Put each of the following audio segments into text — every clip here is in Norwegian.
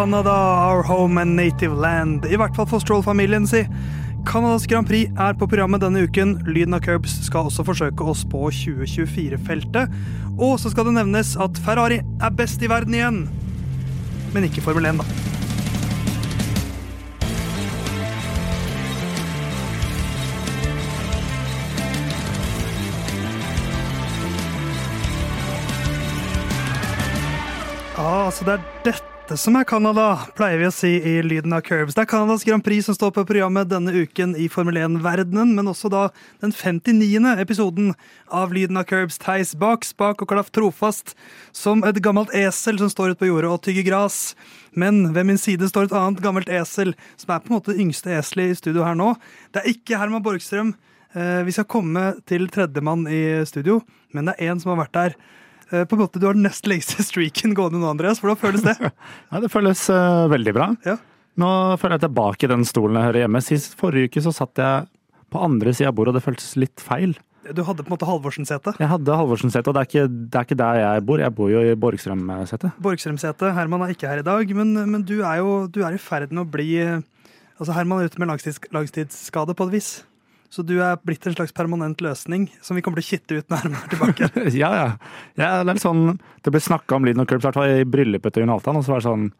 Canada, our home and native land. I hvert fall for Stroll-familien, si. Canadas Grand Prix er på programmet denne uken. Lyden av Curbs skal også forsøke oss på 2024-feltet. Og så skal det nevnes at Ferrari er best i verden igjen. Men ikke Formel 1, da. Ah, så det er dette som er Canada, pleier vi å si i Lyden av Curbs. Det er Canadas Grand Prix som står på programmet denne uken i Formel 1-verdenen, men også da den 59. episoden av Lyden av Curbs. Theis bak, spak og klaff trofast som et gammelt esel som står ute på jordet og tygger gras. Men ved min side står et annet gammelt esel, som er på en måte det yngste eselet i studio her nå. Det er ikke Herman Borgstrøm. Eh, Vi skal komme til tredjemann i studio, men det er én som har vært der. Eh, På en måte Du har den nest lengste streaken gående nå, Andreas. Hvordan føles det? Ja, det føles uh, veldig bra. Ja. Nå føler jeg tilbake i den stolen jeg hører hjemme. Sist forrige uke så satt jeg på andre sida av bordet, og det føltes litt feil. Du hadde på en måte Halvorsen-sete. Jeg hadde Halvorsen-sete, og det er, ikke, det er ikke der jeg bor. Jeg bor jo i Borgstrøm-setet. Borgstrøm-setet. Herman er ikke her i dag, men, men du er jo du er i ferd med å bli eh, Altså Herman er ute med langtids, langtidsskade på et vis. Så du er blitt en slags permanent løsning som vi kommer til å kitte ut når er tilbake. ja, ja. ja. Det er litt sånn Det ble snakka om Lyden og Curbs, i hvert fall i bryllupet til Jon Halvdan, og så var det sånn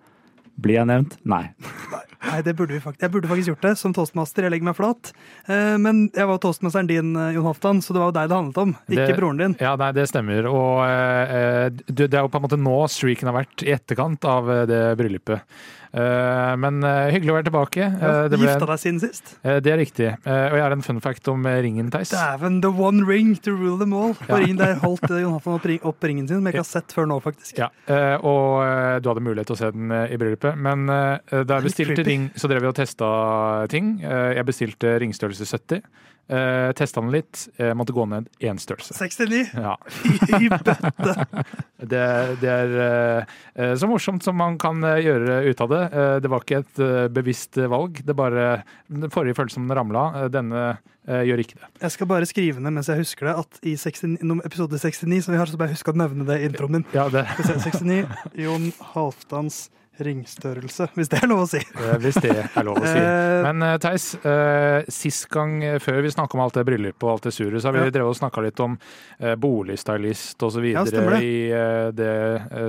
Blir jeg nevnt? Nei. Nei, det burde vi faktisk. Jeg burde faktisk gjort det som toastmaster. Jeg legger meg flat. Eh, Men jeg var toastmasteren din, eh, Jon Halvdan, så det var jo deg det handlet om, ikke Det- broren din. Ja, nei, det stemmer. Og eh, det er jo på en måte nå streaken har vært, i etterkant av det bryllupet. Eh, men eh, hyggelig å være tilbake. Ja, Eh, du gifta deg siden sist. det er riktig. Og jeg har en fun fact om ringen, Theis. Dæven, the one ring to rule them all. Ja. Og ringen der holdt Jon Halvdan opp, ring- opp ringen sin, som jeg ikke har sett før nå, faktisk. Ja, og du hadde mulighet til å se den i bryllupet. Men da jeg bestilte ring, så drev vi og testa ting. Jeg bestilte ringstørrelse 70. Uh, testa den litt. Jeg måtte gå ned én størrelse. 69. Ja. I bøtte. Det, det er eh, eh, så morsomt som man kan eh, gjøre ut av det. Eh, det var ikke et eh, bevisst eh, valg. Det bare Den forrige som den ramla. Eh, denne eh, gjør ikke det. Jeg skal bare skrive ned mens jeg husker det, at i 69, episode 69 som vi har, så bare husk å nevne det i introen min. Ja, det, Skal vi se, 69, Jon Halvdans ringstørrelse, hvis det er lov å si. eh, hvis det er lov å si. Eh, Men eh, Theis, eh, sist gang før vi snakka om alt det bryllupet og alt det surret, så har vi Ja. drevet og snakka litt om boligstylist osv. Ja, det. i det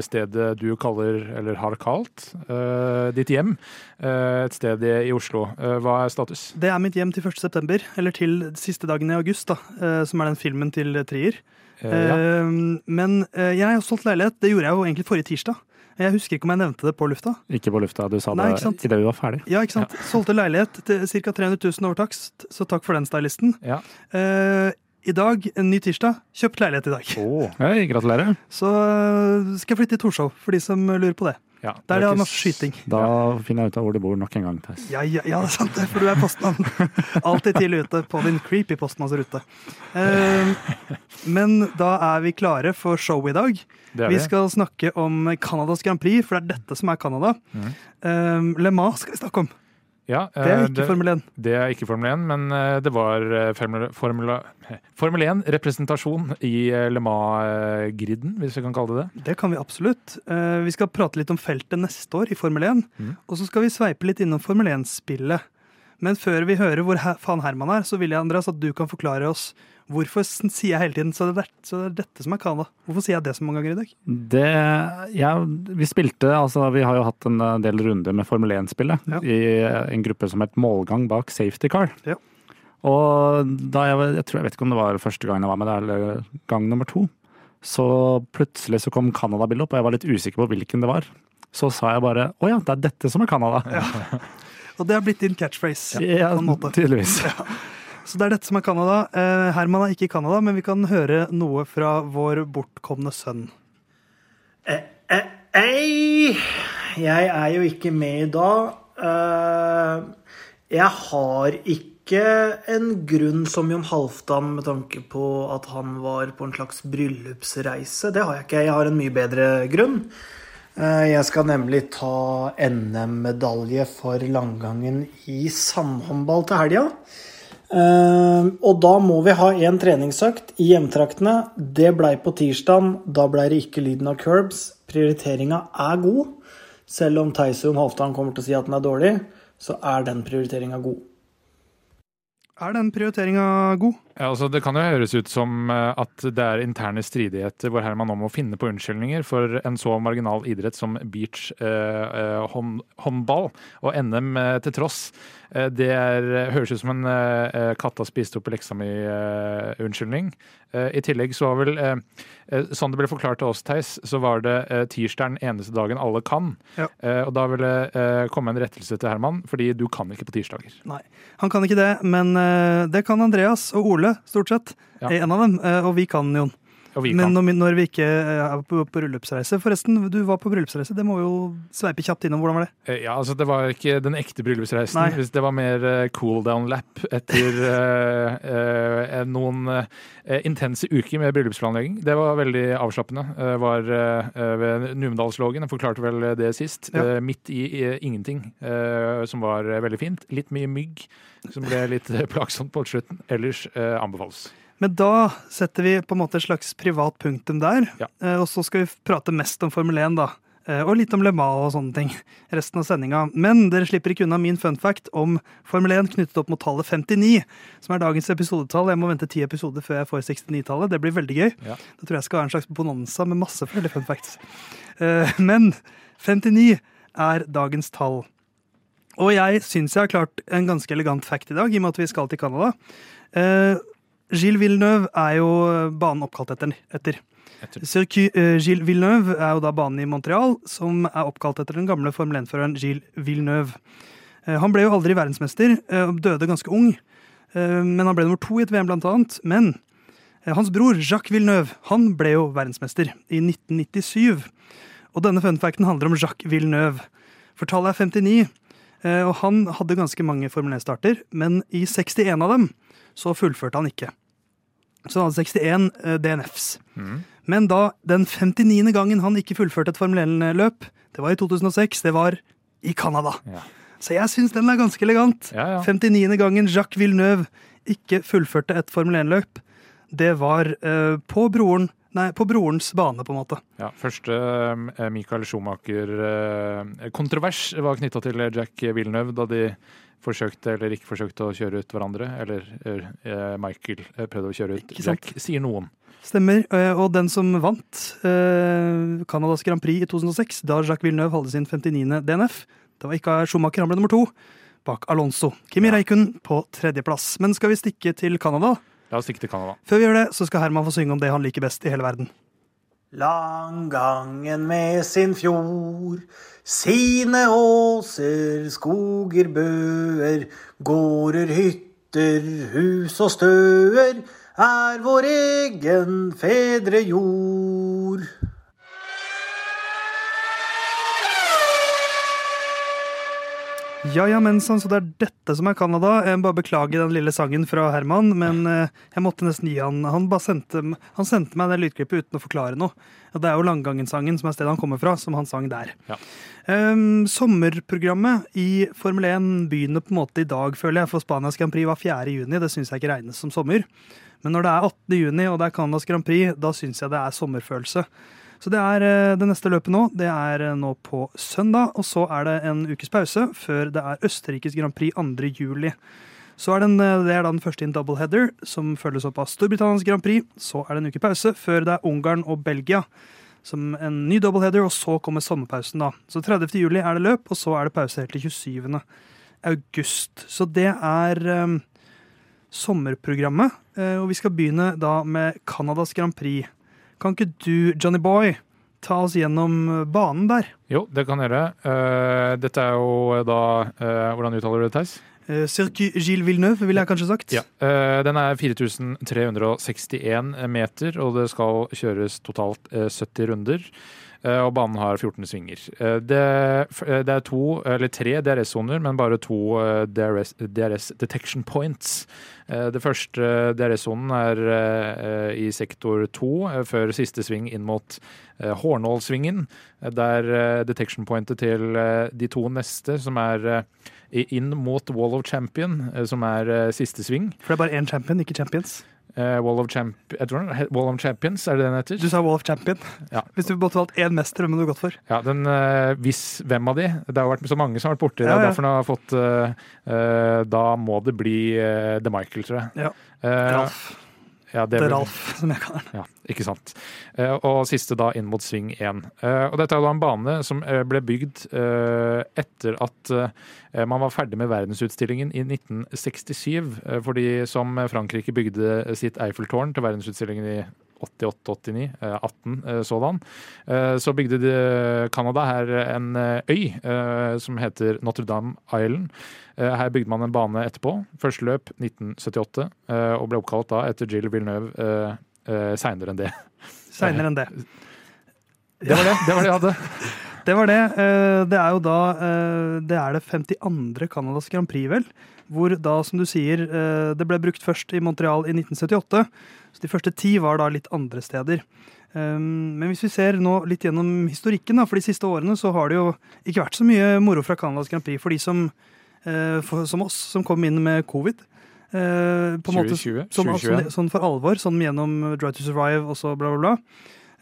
stedet du kaller, eller har kalt, eh, ditt hjem. Eh, et sted i, Oslo. Hva er status? Det er mitt hjem til 1. september, eller til siste dagen i august, da, som er den filmen til Trier. Eh, ja. Men jeg har solgt leilighet. Det gjorde jeg jo egentlig forrige tirsdag. Jeg husker ikke om jeg nevnte det på lufta. Ikke på lufta, du sa Nei, det idet vi var ferdig. Ja, ikke sant? Solgte leilighet til ca. 300 000 over takst, så takk for den, stylisten. Ja. Eh, I dag, en ny tirsdag, kjøpt leilighet i dag. Oh, Hei, gratulerer. Så eh, skal jeg flytte til Torshov, for de som lurer på det. ja. Der er det ikke masse skyting. Da finner jeg ut av hvor du bor nok en gang. Theis. Ja, ja, ja, det er sant for du er postmann. Alltid tidlig ute på din creepy postmannsrute. Eh, men da er vi klare for show i dag. Det er Vi vi. skal snakke om Canadas Grand Prix, for det er dette som er Canada. Mm. Eh, Le Mans skal vi snakke om. Ja, Det er ikke ikke Formel 1. Det er ikke Formel 1, men eh, det var eh, Formel, Formel, Formel 1-representasjon i eh, Le Mans-griden, hvis vi kan kalle det det. Det kan vi absolutt. Eh, Vi skal prate litt om feltet neste år i Formel 1. Mm. Og så skal vi sveipe litt innom Formel 1-spillet. Men før vi hører hvor her, faen Herman er, så vil jeg Andreas, at du kan forklare oss hvorfor sier jeg hele tiden så det, er, så det er dette som er Canada. Hvorfor sier jeg det så mange ganger i dag? Det, ja, vi spilte, altså vi har jo hatt en del runder med Formel 1-spillet Ja. i en gruppe som het Målgang bak safety car. Ja. Og da jeg, jeg tror jeg vet ikke om det var første gang jeg var med der, eller gang nummer to, så plutselig så kom Canada-bildet opp, og jeg var litt usikker på hvilken det var. Så sa jeg bare å ja, det er dette som er Canada. Og det har blitt din catchphrase. Ja, på en måte. tydeligvis. Så det er dette som er Canada. Eh, Herman er ikke i Canada, men vi kan høre noe fra vår bortkomne sønn. Ei, jeg er jo ikke med i dag. Eh, Jeg har ikke en grunn som Jon Halvdan med tanke på at han var på en slags bryllupsreise. Det har jeg ikke. Jeg har en mye bedre grunn. Eh, Jeg skal nemlig ta NM-medalje for langgangen i sandhåndball til helga. Eh, og da må vi ha en treningsøkt i hjemtraktene. Det blei på tirsdag. Da blei det ikke lyden av curbs. Prioriteringa er god. Selv om Theis og Halvdan kommer til å si at den er dårlig, så er den prioriteringa god. Er den prioriteringa god? Ja, altså Det kan jo høres ut som eh, at det er interne stridigheter hvor Herman nå må finne på unnskyldninger for en så marginal idrett som beach eh, eh hånd, håndball og NM eh, til tross. Eh, det er, høres ut som en eh, katta spiste opp leksa mi-unnskyldning. I tillegg så var vel, sånn det ble forklart til oss, Theis, så var det tirsdag den eneste dagen alle kan. Ja. Og da vil det komme en rettelse til Herman, fordi du kan ikke på tirsdager. Nei, han kan ikke det, men det kan Andreas og Ole stort sett. Ja. En av dem. eh, Og vi kan, Jon. Men når, når vi ikke eh, er på, på bryllupsreise Forresten, du var på bryllupsreise. Det må jo sveipe kjapt innom. Hvordan var det? Eh, Ja, altså Det var ikke den ekte bryllupsreisen. Nei. Hvis det var mer eh, cool down lap etter uh, uh, noen uh, intense uker med bryllupsplanlegging. Det var veldig avslappende. Var ved Numedalslågen. Jeg forklarte vel det sist. Ja. Midt i, i ingenting, som var veldig fint. Litt mye mygg, som ble litt plagsomt på slutten. Ellers anbefales. Men da setter vi på en måte et slags privat punktum der. Ja. Eh, Og så skal vi prate mest om Formel 1, da. Eh, Og litt om Le Mans og sånne ting. Resten av sendinga. Men dere slipper ikke unna min fun fact om Formel 1 knyttet opp mot tallet 59, som er dagens episodetall. Jeg må vente ti episoder før jeg får 69-tallet. Det blir veldig gøy. Ja. Da tror jeg skal være en slags bonanza med masse fun facts. Eh, Men 59 er dagens tall. Og jeg syns jeg har klart en ganske elegant fact i dag, i og med at vi skal til Canada. Eh, Gilles Villeneuve er jo banen oppkalt etter. etter. Circuit eh, Gilles Villeneuve er jo da banen i Montreal, som er oppkalt etter den gamle Formel 1-føreren Gilles Villeneuve. Eh, han ble jo aldri verdensmester, eh, døde ganske ung. Eh, men han ble nummer to i et VM, blant annet. Men eh, hans bror Jacques Villeneuve han ble jo verdensmester i 1997. Og denne funfacten handler om Jacques Villeneuve. For tallet er 59, eh, og han hadde ganske mange Formel 1-starter, men i 61 av dem så fullførte han ikke. Så han hadde 61 eh, DNFs. Mm. Men da den 59. gangen han ikke fullførte et Formel 1-løp, det var i 2006, det var i Canada. Ja. Så jeg syns den er ganske elegant. Ja, ja. 59. gangen Jacques Villeneuve ikke fullførte et Formel 1-løp, det var uh, på, broren, nei, på brorens bane, på en måte. Ja, første eh, Michael Schumacher-kontrovers var knytta til Jack Villeneuve da de forsøkte eller ikke forsøkte å kjøre ut hverandre. Eller eh, Michael eh, prøvde å kjøre ut Ikke? Jack, sier noen. Stemmer. eh, Og den som vant eh, Canadas Grand Prix i 2006, da Jacques Villeneuve hadde sin 59. DNF, det var ikke Schumacher, han ble nummer to, bak Alonso. Kimi Ja. Reikun på tredjeplass. Men skal vi stikke til Canada? La oss stikke til Canada. Før vi gjør det, så skal Herman få synge om det han liker best i hele verden. Langgangen med sin fjord, sine åser, skoger, bøer, gårder, hytter, hus og støer, er vår egen fedre jord. Ja, ja, mensan, så det er dette som er Canada. Jeg må bare beklage den lille sangen fra Herman, men eh, jeg måtte nesten gi han Han sendte, han sendte meg det lydklippet uten å forklare noe. Det er jo Langgangen-sangen, som er stedet han kommer fra, som han sang der. Ja. Um, sommerprogrammet i Formel 1 begynner på en måte i dag, føler jeg, for Spanias Grand Prix var 4. juni. Det syns jeg ikke regnes som sommer. Men når det er 18. juni, og det er Canadas Grand Prix, da syns jeg det er sommerfølelse. Så det er eh, det neste løpet nå. Det er eh, nå på søndag, og så er det en ukes pause før det er Østerrikes Grand Prix 2. juli. Så er det, eh, det er da den første i en doubleheader, som følges opp av Storbritannias Grand Prix. Så er det en uke pause før det er Ungarn og Belgia. Som en ny doubleheader, og så kommer sommerpausen, da. Så 30. juli er det løp, og så er det pause helt til 27. august. Så det er um, sommerprogrammet. Og vi skal begynne da med Canadas Grand Prix. Kan ikke du, Johnny Boy, ta oss gjennom eh, banen der? Jo, det kan jeg gjøre. Uh, dette er jo da uh, Hvordan uttaler du det, Theis? Cirque Gilles Villeneuve, ville jeg kanskje sagt. Ja. Eh, den er 4361 meter, og det skal kjøres totalt eh, 70 runder. Eh, og banen har 14 svinger. Eh, det, eh, det er to, eller tre DRS-soner, men bare to eh, DRS, DRS detection points. Det første DRS-sonen er i sektor to, før siste sving inn mot Hornålsvingen. eh, Der detection pointet til de to neste, som er inn mot Wall of Champion, som er siste sving. For det er bare én champion, ikke champions. Eh, Wall, of Wall of Champions, er det den heter? Du sa Wall of Champion. Ja. Hvis du måtte valgt én mester, hvem hadde du gått for? Ja, den, uh, hvis, Hvem av de? Det har vært så mange som har vært borti. Ja, det. ja. Derfor har fått uh, Da må det bli uh, The Michael, tror jeg. Ja. Ralf. Ja, Det det er Ralf, som jeg kaller den. Ja, ikke sant. Eh, og siste da inn mot sving 1. Eh, og dette er da en bane som eh, ble bygd etter at man var ferdig med verdensutstillingen i 1967. Eh, fordi som Frankrike bygde sitt Eiffeltårn til verdensutstillingen i 88-89, eh, 18 eh, sådan, eh, så bygde de- Canada her en eh, øy eh, som heter Notre-Dame Island. Eh, Her bygde man en bane etterpå. Første løp 1978, eh, og ble oppkalt da etter Jill Villeneuve eh, eh, seinere enn det. Seinere enn det. Det var det, det var det jeg hadde. Det var det. Eh, Det er jo da eh, Det er det 52. Canadas Grand Prix, vel. Hvor da, som du sier, eh, det ble brukt først i Montreal i 1978. Så de første ti var da litt andre steder. Um, Men hvis vi ser nå litt gjennom historikken, da, for de siste årene så har det jo ikke vært så mye moro fra Canadas Grand Prix for de som, eh, som oss, som kom inn med covid. Eh, på en måte 2020, sånn, sånn, sånn for alvor, sånn gjennom Drive to Survive og så bla, bla, bla.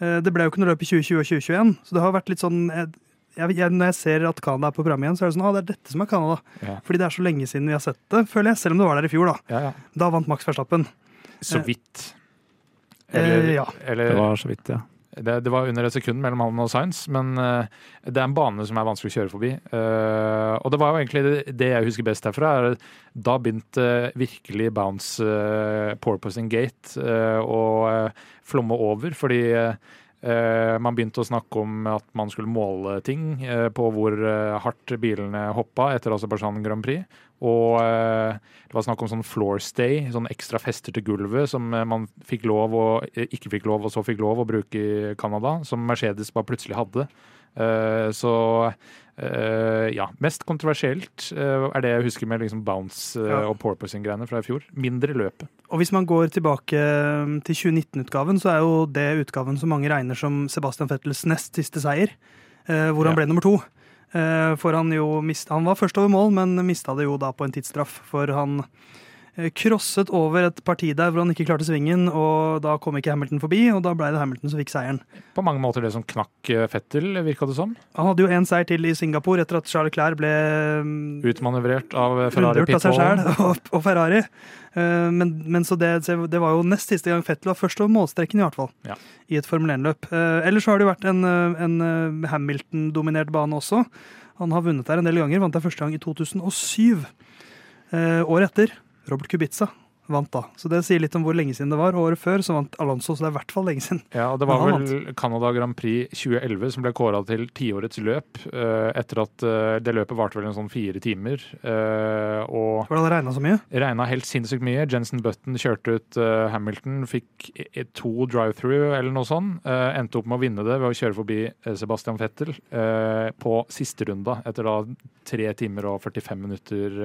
Eh, Det ble jo ikke noe løp i 2020 og 2021, så det har vært litt sånn jeg, jeg, Når jeg ser at Canada er på programmet igjen, så er det sånn ah, det er dette som er Canada. Ja. Fordi det er så lenge siden vi har sett det, føler jeg. Selv om det var der i fjor, da. Ja, ja. Da vant Max Verstappen. Så vidt. Eh, ja. eller Det var så vidt, ja. det, det var under et sekund mellom han og Sainz, men eh, det er en bane som er vanskelig å kjøre forbi. Eh, og det var jo egentlig det, det jeg husker best herfra. er Da begynte virkelig Bounce uh, Porpoising Gate å flomme over, fordi man begynte å snakke om at man skulle måle ting eh, på hvor eh, hardt bilene hoppa etter Aserbajdsjan Grand Prix. Og eh, det var snakk om sånn floor stay, sånn ekstra fester til gulvet som eh, man fikk lov og eh, ikke fikk lov, og så fikk lov å bruke i Canada, som Mercedes bare plutselig hadde. Eh, så eh, ja, mest kontroversielt uh, er det jeg husker med liksom bounce uh, Ja. og porpoising-greiene fra i fjor. Mindre løpet. Og hvis man går tilbake til 2019-utgaven, så er jo det utgaven som mange regner som Sebastian Fettels nest siste seier, hvor han Ja. ble nummer to. For han jo mista Han var først over mål, men mista det jo da på en tidsstraff. For han krosset over et parti der hvor han ikke klarte svingen, og da kom ikke Hamilton forbi, og da ble det Hamilton som fikk seieren. På mange måter det som knakk eh, Fettel, virka det som. Han hadde jo én seier til i Singapore etter at Charles Clair ble um, Utmanøvrert av Ferrari rundlurt av seg Pitwall. og, Ferrari. Eh, Men, men så det, det var jo nest siste gang Fettel var først over målstreken, i hvert fall. Ja. I et Formel 1-løp. Eh, Ellers så har det jo vært en, eh, en eh, Hamilton-dominert bane også. Han har vunnet der en del ganger. Vant der første gang i 2007. Eh, Året etter, Robert Kubica vant da. Så det sier litt om hvor lenge siden det var. Året før så vant Alonso, så det er i hvert fall lenge siden. Ja, og Det var vel Canada Grand Prix 2011 som ble kåra til tiårets løp, eh, etter at eh, det løpet varte vel en sånn fire timer. eh, og Hvordan det regna så mye. regna helt sinnssykt mye. Jensen Button kjørte ut Hamilton, fikk to drive-through eller noe sånt. endte opp med å vinne det ved å kjøre forbi Sebastian Fettel på siste runda, etter da tre timer og 45 minutter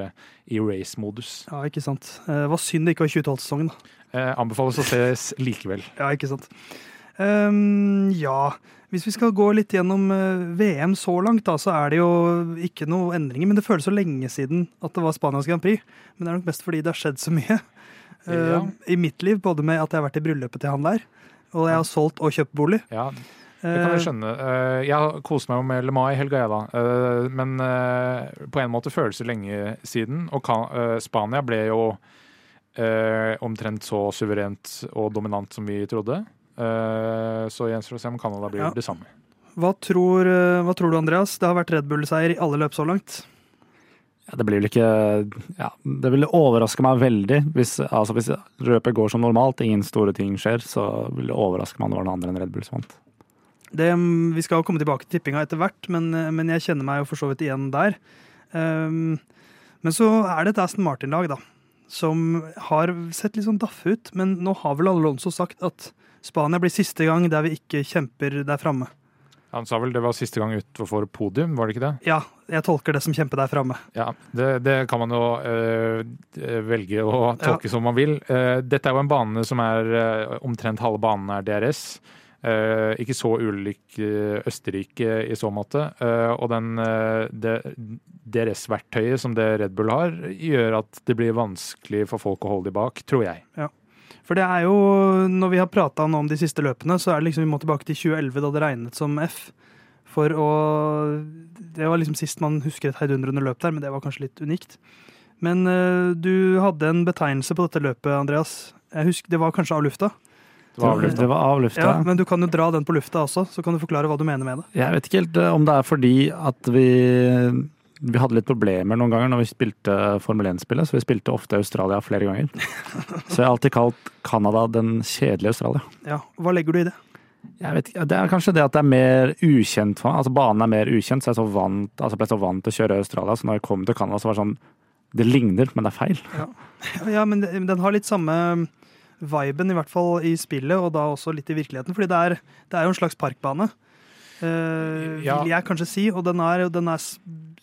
i race-modus. Ja, ikke sant. Det var synd det ikke var 2012-sesongen, da. Eh, anbefales å ses likevel. Ja, ikke sant. Um, ja, hvis vi skal gå litt gjennom eh, VM så langt, da, så er det jo ikke noen endringer. Men det føles så lenge siden at det var Spanias Grand Prix. Men det er nok mest fordi det har skjedd så mye ja. uh, i mitt liv. Både med at jeg har vært i bryllupet til han der, og jeg har solgt og kjøpt bolig. Ja, Det kan jeg Eh, skjønne. Uh, Jeg kost meg jo med Le Mai i helga, jeg, da. Uh, Men på en måte føles det lenge siden. Og Spania ble jo eh, omtrent så suverent og dominant som vi trodde. Eh, Så gjenstår det å se om Canada blir Ja. det samme. hva, tror, eh, hva tror du, Andreas? Det har vært Red Bull-seier i alle løp så langt. Ja, det blir vel ikke ja, Det ville overraske meg veldig hvis, altså hvis løpet går som normalt, ingen store ting skjer, så vil det overraske meg om det var noen andre enn Red Bull som vant. Det, vi skal jo komme tilbake til tippinga etter hvert, men, eh, men jeg kjenner meg jo for så vidt igjen der. Um, men så er det et Aston Martin-lag, da, som har sett litt sånn daff ut. Men nå har vel Alonso sagt at Spania blir siste gang der vi ikke kjemper der framme. Han sa vel det var siste gang utenfor podium, var det ikke det? Ja, jeg tolker det som kjempe der framme. Ja, det, det kan man jo øh, velge å tolke som man vil. Eh, dette er jo en bane som er eh, omtrent halve banen er DRS. Eh, ikke så ulik eh, Østerrike i så måte. Eh, og den, det DRS-verktøyet som det Red Bull har, gjør at det blir vanskelig for folk å holde de bak, tror jeg. Ja. For det er jo, når vi har prata om de siste løpene, så er det liksom vi må tilbake til 2011, da det regnet som F. For å Det var liksom sist man husker et heidundrende løp der, men det var kanskje litt unikt. Men eh, du hadde en betegnelse på dette løpet, Andreas. Jeg husker, Det var kanskje av lufta? Det var avlufta. Det var av lufta. Ja, Men du kan jo dra den på lufta også, så kan du forklare hva du mener med det. Jeg vet ikke helt eh, om det er fordi at vi vi hadde litt problemer noen ganger når vi spilte Formel 1-spillet, så vi spilte ofte Australia flere ganger. Så jeg har alltid kalt Canada den kjedelige Australia. Ja, Hva legger du i det? Jeg vet ikke, Det er kanskje det at det er mer ukjent for meg. Altså Banen er mer ukjent, så jeg er så vant, altså ble så vant til å kjøre Australia. Så når jeg kom til Canada, så var det sånn Det ligner, men det er feil. Ja, men den har litt samme viben, i hvert fall i spillet, og da også litt i virkeligheten. Fordi det er, det er jo en slags parkbane, eh, Ja. vil jeg kanskje si. Og den er, den er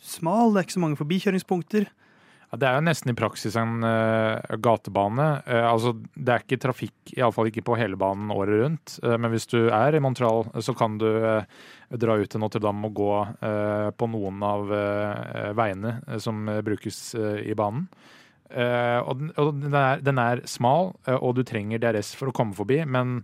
smal, det er ikke så mange forbikjøringspunkter. Ja, det er jo nesten i praksis en uh, gatebane. Uh, altså, det er ikke trafikk, iallfall ikke på hele banen året rundt. Uh, men hvis du er i Montreal, så kan du dra ut til Notre-Dame og gå på noen av veiene som brukes i banen. Eh, og den, og den, er, den er smal, eh, og du trenger DRS for å komme forbi, men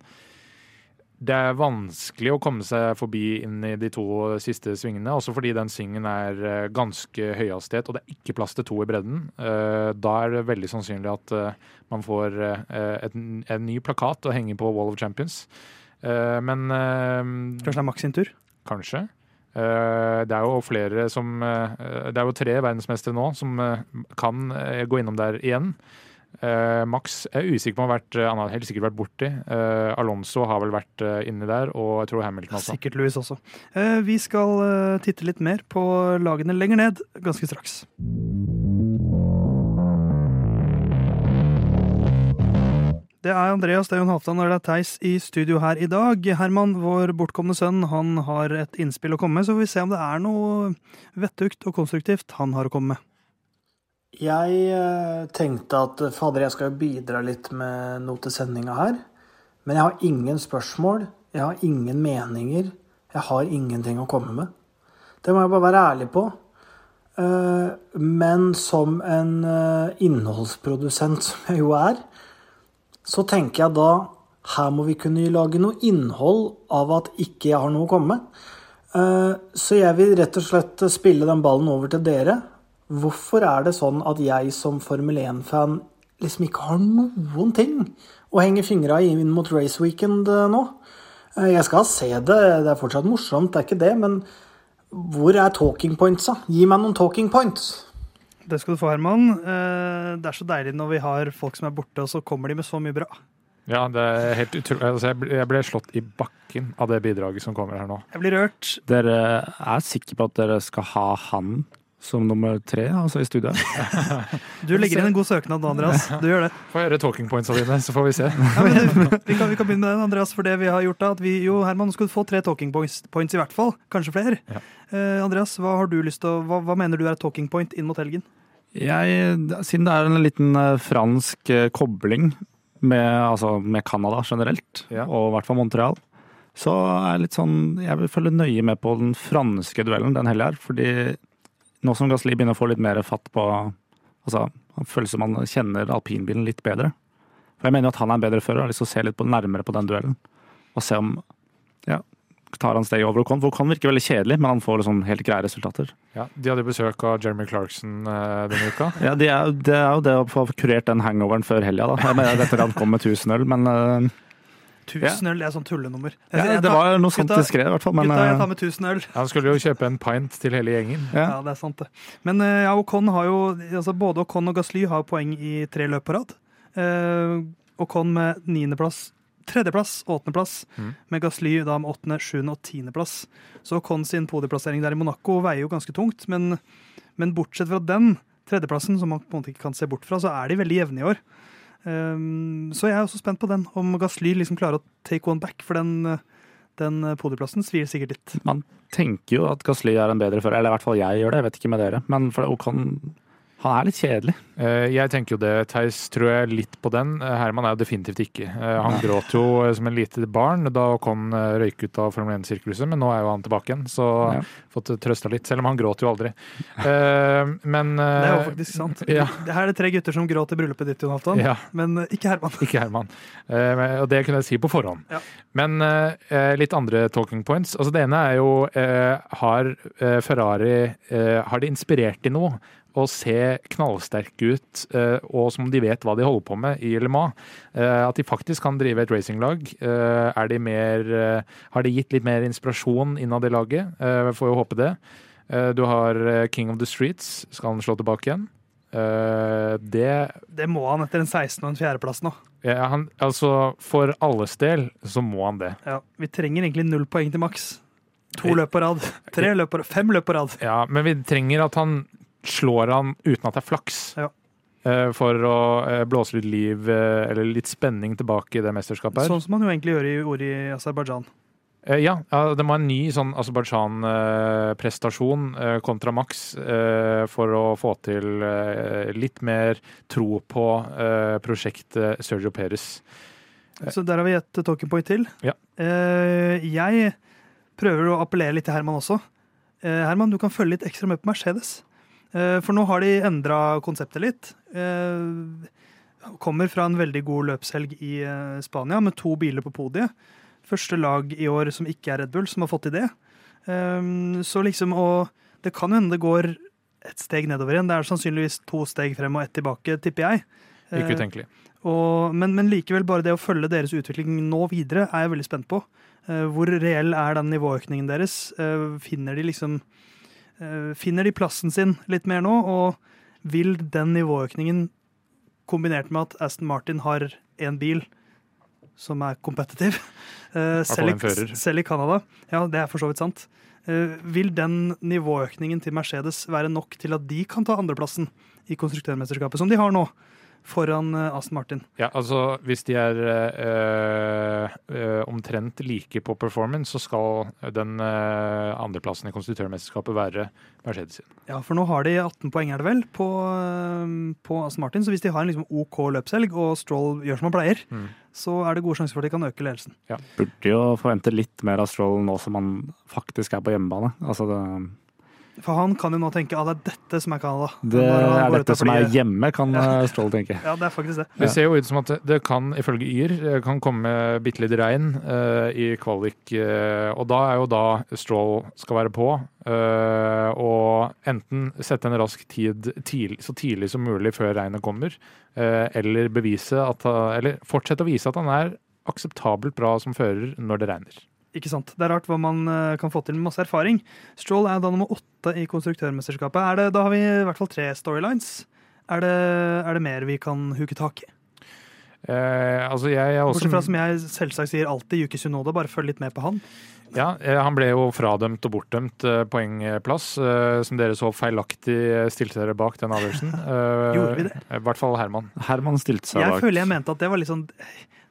det er vanskelig å komme seg forbi inn i de to siste svingene, også fordi den svingen er eh, ganske høyhastighet, og det er ikke plass til to i bredden. Uh, Da er det veldig sannsynlig at uh, man får et, en ny plakat å henge på Wall of Champions. Men Kanskje det er Max sin tur? Kanskje. Eh, Det er jo flere som eh, Det er jo tre verdensmestere nå som eh, kan gå innom der igjen. Max er usikker på om han har helt sikkert vært borti. Alonso har vel vært inni der, og jeg tror Hamilton også. Sikkert Louis også. Vi skal titte litt mer på lagene lenger ned ganske straks. Det er Andreas, det er Jon Halvdan og det er Theis i studio her i dag. Herman, vår bortkomne sønn, han har et innspill å komme med, så får vi se om det er noe vettugt og konstruktivt han har å komme med. Jeg eh, tenkte at eh, fader, jeg skal bidra litt med noe til sendinga her. Men jeg har ingen spørsmål, jeg har ingen meninger, jeg har ingenting å komme med. Det må jeg bare være ærlig på. Eh, Men som en innholdsprodusent som jeg jo er, så tenker jeg da her må vi kunne lage noe innhold av at ikke jeg har noe å komme med. Eh, Så jeg vil rett og slett spille den ballen over til dere. Hvorfor er det sånn at jeg som Formel 1-fan liksom ikke har noen ting å henge fingra i inn mot Race Weekend eh, nå? Eh, Jeg skal se det, det er fortsatt morsomt, det er ikke det, men hvor er talking pointsa? Gi meg noen talking points. Det skal du få, Herman. Eh, Det er så deilig når vi har folk som er borte, og så kommer de med så mye bra. Ja, det er helt utrolig. Altså, jeg ble- jeg ble slått i bakken av det bidraget som kommer her nå. Jeg blir rørt. Dere er sikre på at dere skal ha han som nummer tre altså i studiet. Du legger inn en god søknad nå, Andreas. Du gjør det. Få høre talking pointsa dine, så får vi se. Ja, men vi, kan, vi kan begynne med den, Andreas, for det vi har gjort da, at vi, jo, Herman, skulle få tre talking points, points i hvert fall. Kanskje flere. Ja. Eh, Andreas, hva har du lyst til å, hva, hva mener du er et talking point inn mot helgen? Jeg, siden det er en liten eh, fransk eh, kobling med, altså, med Canada generelt, Ja. og i hvert fall Montreal, så er jeg litt sånn Jeg vil følge nøye med på den franske duellen den helga her. Fordi nå som Gasli begynner å få litt mer fatt på Altså, han føles som han kjenner alpinbilen litt bedre. For jeg mener jo at han er en bedre fører, og har lyst til å se litt på, nærmere på den duellen. Og se om Ja, tar han steget over Ocon? Ocon virker veldig kjedelig, men han får liksom helt greie resultater. Ja, de hadde besøk av Jeremy Clarkson eh, denne uka. Ja, det er, det er jo det å få kurert den hangoveren før helga, da. Jeg mener, etter at han kom med 1000 øl, men øh, 1000 øl, det er sånn tullenummer. Jeg- ja, jeg Det var noe sånt de skrev, i hvert fall. Men Gutta, jeg tar med 1000 øl. Han skulle jo kjøpe en pint til hele gjengen. ja. Ja, det er sant, det. Men eh, ja, Ocon har jo altså Både Ocon og Gasly har poeng i tre løp på rad. Uh, Ocon med niendeplass, tredjeplass åttendeplass. Mm. Med Gasly da med åttende, sjuende og tiendeplass. Så Ocon sin podieplassering der i Monaco veier jo ganske tungt. Men, men bortsett fra den tredjeplassen, som man på en måte ikke kan se bort fra, så er de veldig jevne i år. Um, så jeg er også spent på den, om Gasly liksom klarer å take one back. For den, den podieplassen svir sikkert litt. Man tenker jo at Gasly er en bedre fører, eller i hvert fall jeg gjør det, jeg vet ikke med dere. Men for Ocon Han er litt kjedelig. Eh, Jeg tenker jo det, Theis tror jeg litt på den. Eh, Herman er jo definitivt ikke. Eh, Han gråt jo som en lite barn da Ocon eh, røyk ut av Formel 1-sirkuset, men nå er jo han tilbake igjen, så Ja. fått trøsta litt. Selv om han gråt jo aldri. Eh, Men Det er jo faktisk sant. Ja. Her er det tre gutter som gråt i bryllupet ditt, Jon Halvdan. Ja. Men ikke Herman. Ikke Herman. Eh, Og det kunne jeg si på forhånd. Ja. Men litt andre talking points. Altså Det ene er jo Har Ferrari Har det inspirert til noe? Å se knallsterke ut, eh, og som de vet hva de holder på med i Le Mans. Eh, at de faktisk kan drive et racinglag. Eh, er de mer Har de gitt litt mer inspirasjon innad i laget? Får jo håpe det. Du har King of the Streets. Skal han slå tilbake igjen? Det Det må han etter en 16. og en 4.-plass nå. ja, han, altså, for alles del så må han det. Ja, vi trenger egentlig null poeng til maks. To løp på rad. Tre løp på rad. Fem løp på rad. Ja, men vi trenger at han slår han uten at det er flaks. Ja. Eh, For å eh, blåse litt liv, eh, eller litt spenning tilbake i det mesterskapet her. Sånn som man jo egentlig gjør i, gjorde i Aserbajdsjan. Ja, det må en ny sånn Aserbajdsjan-prestasjon kontra Max for å få til litt mer tro på prosjektet Sergio Perez. Så der har vi et talking point til. Ja. Jeg prøver å appellere litt til Herman også. Herman, du kan følge litt ekstra med på Mercedes. Eh, for nå har de endra konseptet litt. Eh, kommer fra en veldig god løpshelg i eh, Spania med to biler på podiet. Første lag i år som ikke er Red Bull, som har fått til det. Så liksom, og det kan hende det går et steg nedover igjen. Det er sannsynligvis to steg frem og ett tilbake, tipper jeg. Ikke utenkelig. og, men, men likevel, bare det å følge deres utvikling nå videre, er jeg veldig spent på. Hvor reell er den nivåøkningen deres? Finner de liksom Finner de plassen sin litt mer nå? Og vil den nivåøkningen, kombinert med at Aston Martin har én bil som er competitive, eh, selv, i- Canada Ja, det er for så vidt sant. Eh, vil den nivåøkningen til Mercedes være nok til at de kan ta andreplassen i konstruktørmesterskapet, som de har nå, foran eh, Aston Martin? Ja, altså hvis de er øh, eh, omtrent like på performance, så skal den øh, andreplassen i konstruktørmesterskapet være Mercedes sin. Ja, for nå har de 18 poeng, er det vel, på, på Aston Martin. Så hvis de har en liksom OK løpshelg, og Stroll gjør som han pleier, Mm. så er det gode sjanser for at de kan øke ledelsen. Ja. Burde jo forvente litt mer av Stroll nå som han faktisk er på hjemmebane. Altså det, For han kan jo nå tenke at det er dette som er Canada. det er dette som er hjemme, kan Ja. eh, Stroll tenke. Ja, det er faktisk det. Det ser jo ut som at det- kan, ifølge Yr, eh, kan komme bitte litt regn uh, i kvalik. Uh, og da er jo da Stroll skal være på. Uh, og enten sette en rask tid tidlig, så tidlig som mulig før regnet kommer, eh, eller bevise at Eller fortsette å vise at han er akseptabelt bra som fører når det regner. Ikke sant? Det er rart hva man eh, kan få til med masse erfaring. Stroll er da nummer åtte i konstruktørmesterskapet. Er det, da har vi i hvert fall tre storylines. Er det, er det mer vi kan huke tak i? Eh, altså jeg jeg også Bortsett fra som jeg selvsagt sier alltid, Yuki Sunoda. Bare følg litt med på han. Ja, eh, han ble jo fradømt og bortdømt eh, poengplass, eh, som dere så feilaktig stilte dere bak den avgjørelsen. Eh, Gjorde vi det? I hvert fall Herman. Herman stilte seg Jeg bak. føler jeg mente at det var litt sånn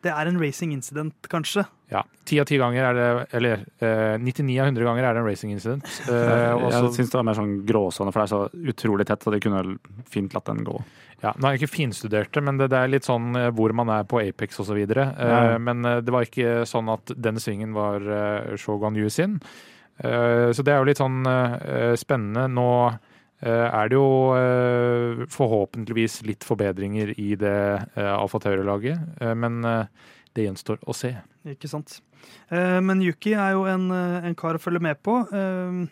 Det er en racing incident, kanskje. Ja, Ti av ti ganger er det Eller eh, 99 av 100 ganger er det en racing incident. Eh, jeg så- syns det var mer sånn gråsone, for det er så utrolig tett, så de kunne fint latt den gå. ja, nå har jeg ikke finstudert det, men det, det er litt sånn eh, hvor man er på Apex osv. Eh, Ja. Men eh, det var ikke sånn at den svingen var eh, Shogun Yu sin. Eh, så det er jo litt sånn eh, spennende. Nå er det jo eh, forhåpentligvis litt forbedringer i det uh, Alfa Tauri-laget, eh, men eh, det gjenstår å se. Ikke sant. Eh, Men Yuki er jo en, eh, en kar å følge med på. Eh,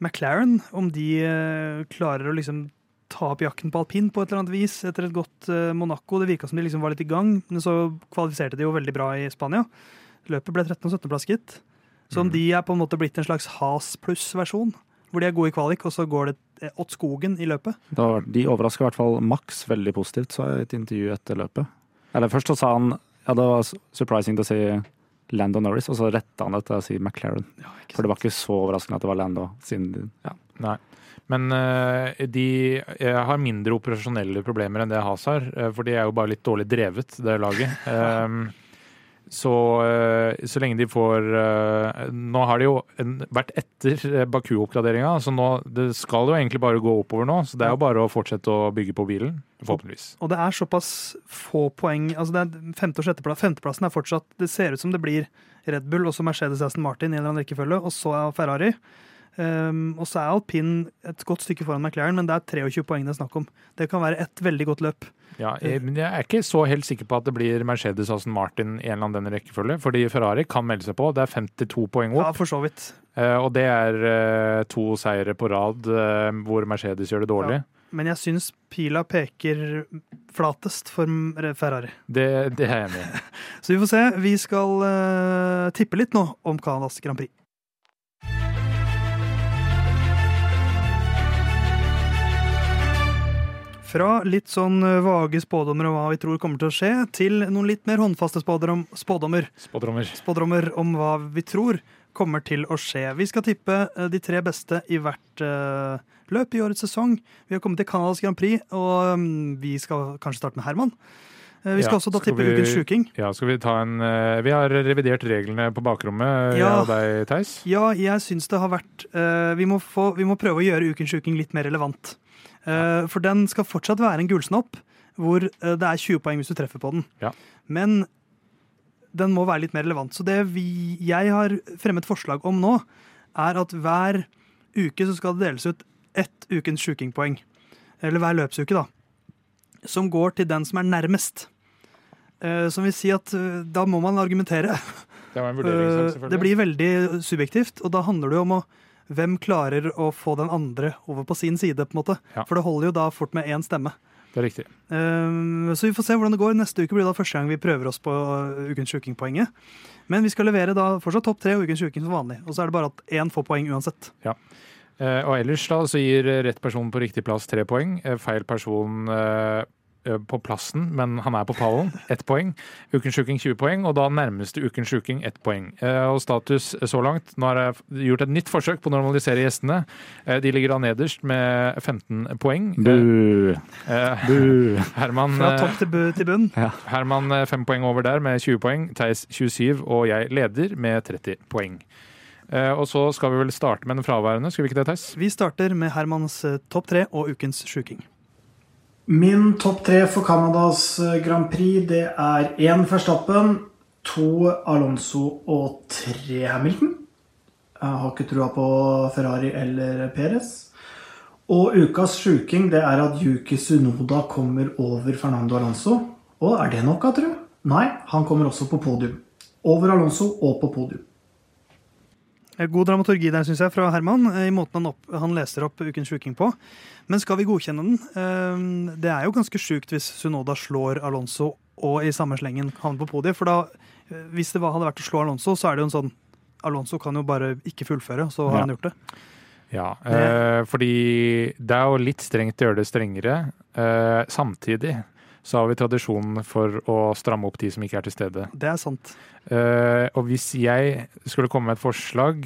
McLaren, om de eh, klarer å liksom ta opp jakken på alpin på et eller annet vis etter et godt eh, Monaco. Det virka som de liksom var litt i gang, men så kvalifiserte de jo veldig bra i Spania. Løpet ble 13. og 17.-plass, gitt. Så om Mhm. de er på en måte blitt en slags Has pluss-versjon, hvor de er gode i kvalik, og så går det eh, åt skogen i løpet. Det var, de overraska i hvert fall Max veldig positivt, sa jeg i et intervju etter løpet. Eller først så sa han ja, det var surprising å si Lando Norris, og så retta han det til å si McLaren. For det var ikke så overraskende at det var Lando, siden ja. Nei. Men uh, de har mindre operasjonelle problemer enn det Has har. eh, for de er jo bare litt dårlig drevet, det laget. Um, Så, eh, så lenge de får eh, Nå har det jo en, vært etter eh, Baku-oppgraderinga, så nå, det skal jo egentlig bare gå oppover nå. Så det er jo bare å fortsette å bygge på bilen, forhåpentligvis. Og det er såpass få poeng altså det er femte- og sjetteplass. Femteplassen er fortsatt Det ser ut som det blir Red Bull, og så Mercedes Aston Martin i en eller annen rekkefølge, og så er Ferrari. Um, og så er alpin et godt stykke foran McLaren, men det er 23 poeng det er snakk om. Det kan være et veldig godt løp. Ja, jeg, men jeg er ikke så helt sikker på at det blir Mercedes Aston Martin i en eller annen rekkefølge, fordi Ferrari kan melde seg på. Det er 52 poeng opp. Ja, for så vidt. Uh, og det er uh, to seire på rad uh, hvor Mercedes gjør det dårlig. Men jeg syns pila peker flatest for Ferrari. Det, det er jeg enig i. Så vi får se. Vi skal tippe litt nå om Canadas Grand Prix. Fra litt sånn eh, vage spådommer om hva vi tror kommer til å skje, til noen litt mer håndfaste spådom, spådommer, Spådommer. spådommer om hva vi tror kommer til å skje. Vi skal tippe eh, de tre beste i hvert uh, løp i årets sesong. Vi har kommet til Canadas Grand Prix, og um, vi skal kanskje starte med Herman. Vi skal Ja, også da tippe vi- ukens sjuking. Ja, skal vi ta en Uh, Vi har revidert reglene på bakrommet, Ja. jeg og deg, Theis. Ja, jeg syns det har vært vi, må få, vi må prøve å gjøre Ukens sjuking litt mer relevant. Eh, for den skal fortsatt være en gullsnopp, hvor eh, det er 20 poeng hvis du treffer på den. Ja. Men den må være litt mer relevant. Så det vi, jeg har fremmet forslag om nå, er at hver uke så skal det deles ut ett Ukens sjukingpoeng. Eller hver løpsuke, da. Som går til den som er nærmest. Eh, som vil si at da må man argumentere. Det var en vurderingssak, Eh, selvfølgelig. Det blir veldig subjektivt, og da handler det jo om å hvem klarer å få den andre over på sin side, på en måte. Ja. For det holder jo da fort med én stemme. Det er riktig. Eh, Så vi får se hvordan det går. Neste uke blir det da første gang vi prøver oss på eh, Ukens sjukingpoenget. Men vi skal levere da fortsatt topp tre og Ukens sjuking som vanlig. Og så er det bare at én får poeng uansett. Eh, og ellers da så gir rett person på riktig plass tre poeng. Feil person på plassen, men han er på pallen, ett poeng. Ukens sjuking 20 poeng, og da nærmeste ukens sjuking ett poeng. Eh, og status så langt Nå har jeg gjort et nytt forsøk på å normalisere gjestene. Eh, de ligger da nederst med 15 poeng. Bu! Eh, Bu! Herman, Fra eh, topp til, bu- til bunn. Herman eh, fem poeng over der med 20 poeng. Theis 27, og jeg leder med 30 poeng. Eh, og så skal vi vel starte med den fraværende, skal vi ikke det, Theis? Vi starter med Hermans eh, topp tre og Ukens sjuking. Min topp tre for Canadas eh, Grand Prix det er én Verstappen, to Alonso og tre Hamilton. Jeg har ikke trua på Ferrari eller Perez. Og ukas sjuking det er at Yuki Sunoda kommer over Fernando Alonso. Og er det nok, jeg tror? Nei, han kommer også på podium. Over Alonso og på podium. Eh, God dramaturgi der, syns jeg, fra Herman, eh, i måten han, opp, han leser opp Ukens sjuking på. Men skal vi godkjenne den? Eh, Det er jo ganske sjukt hvis Sunoda slår Alonso og i samme slengen havner på podiet. For da, eh, hvis det hadde vært å slå Alonso, så er det jo en sånn Alonso kan jo bare ikke fullføre, så har Ja. han gjort det. Ja, eh, fordi det er jo litt strengt å gjøre det strengere. Eh, samtidig så har vi tradisjonen for å stramme opp de som ikke er til stede. Det er sant. Eh, og hvis jeg skulle komme med et forslag,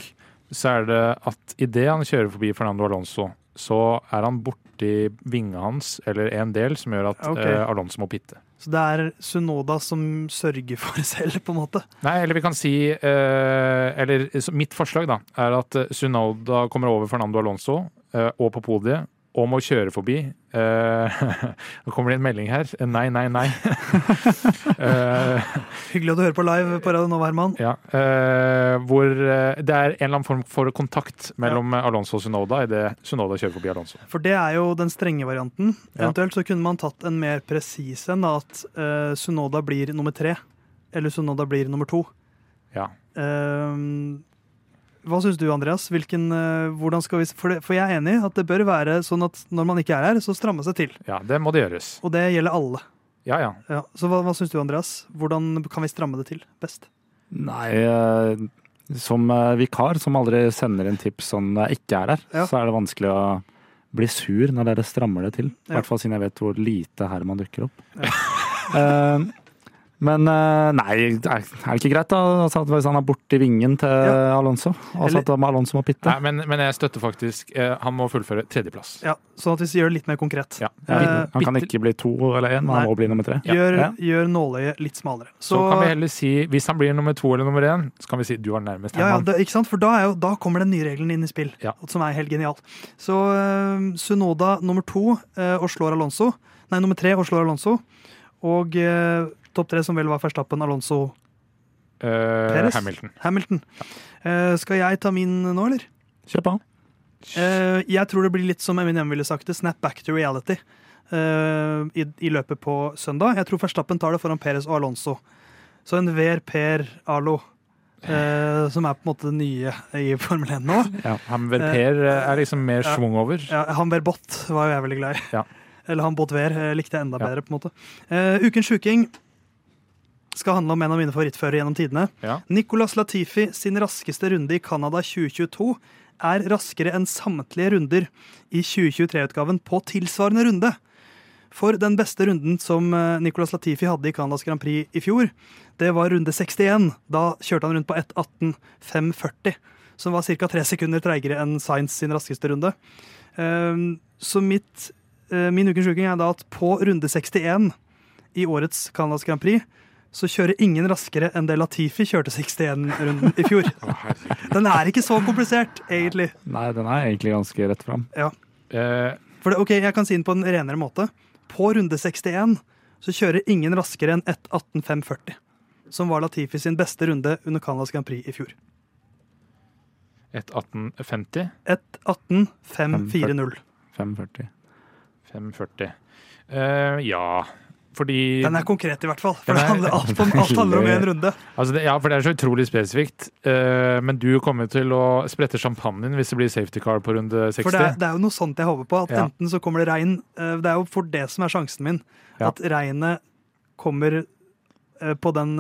så er det at idet han kjører forbi Fernando Alonso, så er han borti vinga hans, eller en del, som gjør at okay. eh, Alonso må pitte. Så det er Sunoda som sørger for det selv, på en måte. Nei, eller vi kan si eh, Eller mitt forslag, da, er at eh, Sunoda kommer over Fernando Alonso eh, og på podiet. Og må kjøre forbi. Eh, Nå kommer det en melding her. Nei, nei, nei. uh, Hyggelig at du hører på live på Radio Nova, Herman. ja, uh, hvor det er en eller annen form for kontakt mellom Alonso og Sunoda idet Sunoda kjører forbi Alonso. For det er jo den strenge varianten. Ja. Eventuelt så kunne man tatt en mer presis en, at Sunoda blir nummer tre. Eller Sunoda blir nummer to. Ja. Ehm, hva syns du, Andreas? Hvilken, eh, hvordan skal vi, for, det, for jeg er enig at det bør være sånn at når man ikke er her, så stramme seg til. ja, det må det gjøres. Og det gjelder alle. Ja, ja. Ja, så hva, hva syns du, Andreas? Hvordan kan vi stramme det til best? Nei, eh, som eh, vikar som aldri sender inn tips sånn ikke er her, Ja. så er det vanskelig å bli sur når dere strammer det til. I Ja. hvert fall siden jeg vet hvor lite Herman dukker opp. Eh, Men eh, nei, er er det ikke greit da? Altså, hvis han er borti vingen til Ja. Alonso, Altså Eller- at Alonso må pitte. Nei, men, men jeg støtter faktisk eh, Han må fullføre tredjeplass. Ja, sånn at vi gjør det litt mer konkret. Ja. Eh, han kan ikke bli to eller én, men Nei. han må bli nummer tre. Gjør, Ja. gjør nåløyet litt smalere. Så, kan vi heller si, hvis han blir nummer to eller nummer én, så kan vi si du er nærmest ja, ja, det, ikke sant? For da, er jo, da kommer den nye regelen inn i spill, Ja. som er helt genial. Så uh, Sunoda nummer to eh, og slår Alonso. Nei, nummer tre og slår Alonso. Og eh, topp tre, som vel var Verstappen, Alonso, Eh, Perez? Hamilton. Hamilton. Eh, skal jeg ta min nå, eller? Kjør på. Eh, jeg tror det blir litt som Eminem ville sagt det, snap back to reality. eh, i, I løpet på søndag. Jeg tror Verstappen tar det foran Perez og Alonso. Så en Ver Per Arlo, Uh, som er på en måte det nye i Formel 1 nå. Ja. Han ver Per uh, er liksom mer Ja. schwung over. Ja, han Ver Bott var jo jeg veldig glad i. Ja. Eller han Bott Ver likte jeg enda Ja. bedre. på en måte. Uh, ukens sjuking skal handle om en av mine favorittførere gjennom tidene. Ja. Nicolas Latifi sin raskeste runde i Canada 2022 er raskere enn samtlige runder i 2023-utgaven på tilsvarende runde. For den beste runden som eh, Nicolas Latifi hadde i Canadas Grand Prix i fjor, det var runde 61. Da kjørte han rundt på 1.18,540, som var ca. tre sekunder treigere enn Sainz sin raskeste runde. Ehm, Så mitt, eh, min ukens uking er da at på runde 61 i årets Canadas Grand Prix så kjører ingen raskere enn det Latifi kjørte 61-runden i fjor. Den er ikke så komplisert, egentlig. Nei, den er egentlig ganske rett fram. Ja. For det, ok, Jeg kan si den på en renere måte. På runde 61 så kjører ingen raskere enn 1.18,540. Som var Latifi sin beste runde under Canadas Grand Prix i fjor. 1.18,50. 1.18,540. 540. 540. Uh, ja, fordi Den er konkret, i hvert fall. For er- handler, alt, om, alt handler om én runde. altså det, Ja, for det er så utrolig spesifikt. Uh, men du kommer til å sprette champagnen hvis det blir safety car på runde 60. For det er, det er jo noe sånt jeg håper på. At Ja. enten så kommer det regn uh, Det er jo for det som er sjansen min. Ja. At regnet kommer eh, på, den,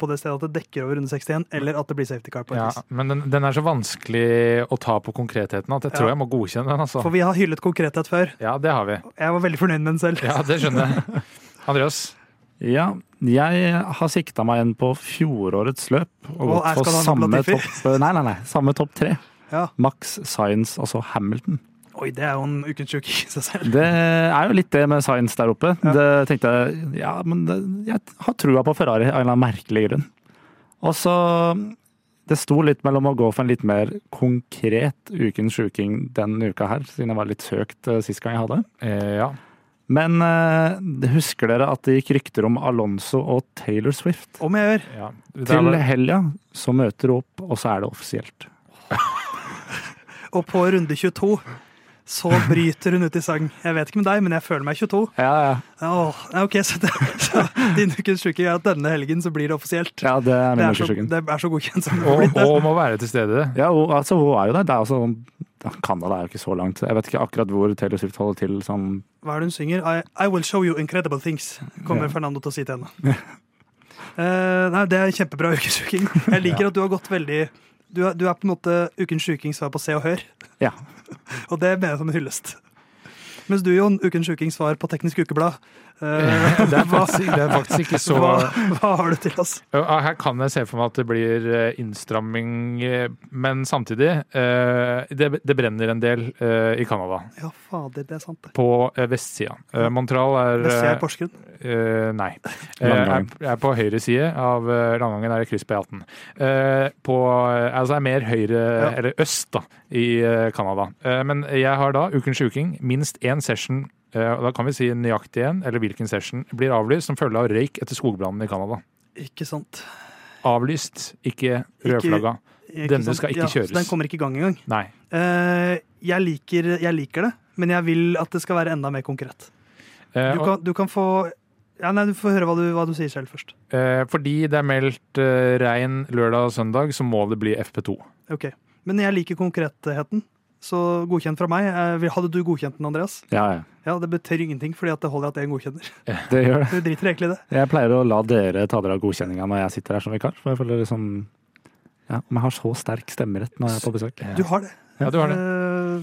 på det stedet at det dekker over runde 61, eller at det blir safety car på en ja, vis. men den, den er så vanskelig å ta på konkretheten at jeg tror jeg må godkjenne den. altså. For vi har hyllet konkrethet før. Ja, det har vi. Jeg var veldig fornøyd med den selv. Ja, det skjønner jeg. Andreas? Ja, jeg har sikta meg inn på fjorårets løp og Og gått for samme topp Nei, nei, nei. Samme topp tre. Ja. Max Science, altså Hamilton. Oi, det er jo en ukens sjuk i seg selv. Det er jo litt det med Science der oppe. Ja. Det tenkte jeg Ja, men det, jeg har trua på Ferrari av en eller annen merkelig grunn. Og så Det sto litt mellom å gå for en litt mer konkret ukens sjuking denne uka her, siden jeg var litt søkt eh, sist gang jeg hadde. Eh, ja. Men uh, husker dere at det gikk rykter om Alonso og Taylor Swift? Om jeg gjør. ja. Det Til helga så møter hun opp, og så er det offisielt. Og på runde 22 så bryter hun ut i sang. Jeg vet ikke med deg, men jeg føler meg 22. Ja, ja. Åh, ok, så, det, så Din ukens sjuking er at denne helgen så blir det offisielt. ja det er Det min er, så, ukens sjuking. det er så godkjent som det og, blir. det. og må være til stede. Ja, og, altså, hun er jo der. Det er altså, Canada er jo ikke så langt. Jeg vet ikke akkurat hvor Taylor Swift holder til sånn Hva er det hun synger? I, I will show you incredible things, kommer Ja. Fernando til å si til henne. uh, nei, Det er kjempebra ukens sjuking. Jeg liker at du har gått veldig Du er, du er på en måte ukens sjuking svar på Se og Hør, Ja. Og det mener jeg som en hyllest. Mens du, Jon, ukens sjuking svar på Teknisk Ukeblad. Eh, Det er faktisk, det er faktisk ikke så hva, hva har du til oss? Her kan jeg se for meg at det blir eh, innstramming, eh, men samtidig eh, Det, det brenner en del i Canada, Ja, fader, det er sant. det. på vestsida. Montreal er Vestsida eh, i Porsgrunn. Nei. Jeg er, er på høyre side av landgangen, er det kryss på E18. Eh, på, altså er mer høyre, Ja. eller øst, da, i Canada. Men jeg har da ukens Uking Minst én session, da kan vi si nøyaktig en, eller hvilken session, blir avlyst som følge av røyk etter skogbrannen i Canada. Ikke sant. Avlyst, ikke rødflagga. Denne sant? skal ikke ja, kjøres. Så den kommer ikke i gang engang. Nei. Uh, jeg, liker, jeg liker det, men jeg vil at det skal være enda mer konkret. Eh, Du kan, du kan få ja, nei, Du får høre hva du, hva du sier selv først. eh, fordi det er meldt eh, regn lørdag og søndag, så må det bli FP2. Ok, Men jeg liker konkretheten, så godkjent fra meg. Eh, Hadde du godkjent den, Andreas? Ja, ja. Ja, Det betyr ingenting, fordi at det holder at én godkjenner. Det gjør det. Du driter egentlig i det. Jeg pleier å la dere ta dere av godkjenninga når jeg sitter her som vikar. For jeg føler liksom ja, jeg har så sterk stemmerett når jeg er på besøk. Du har det. Ja, du har det.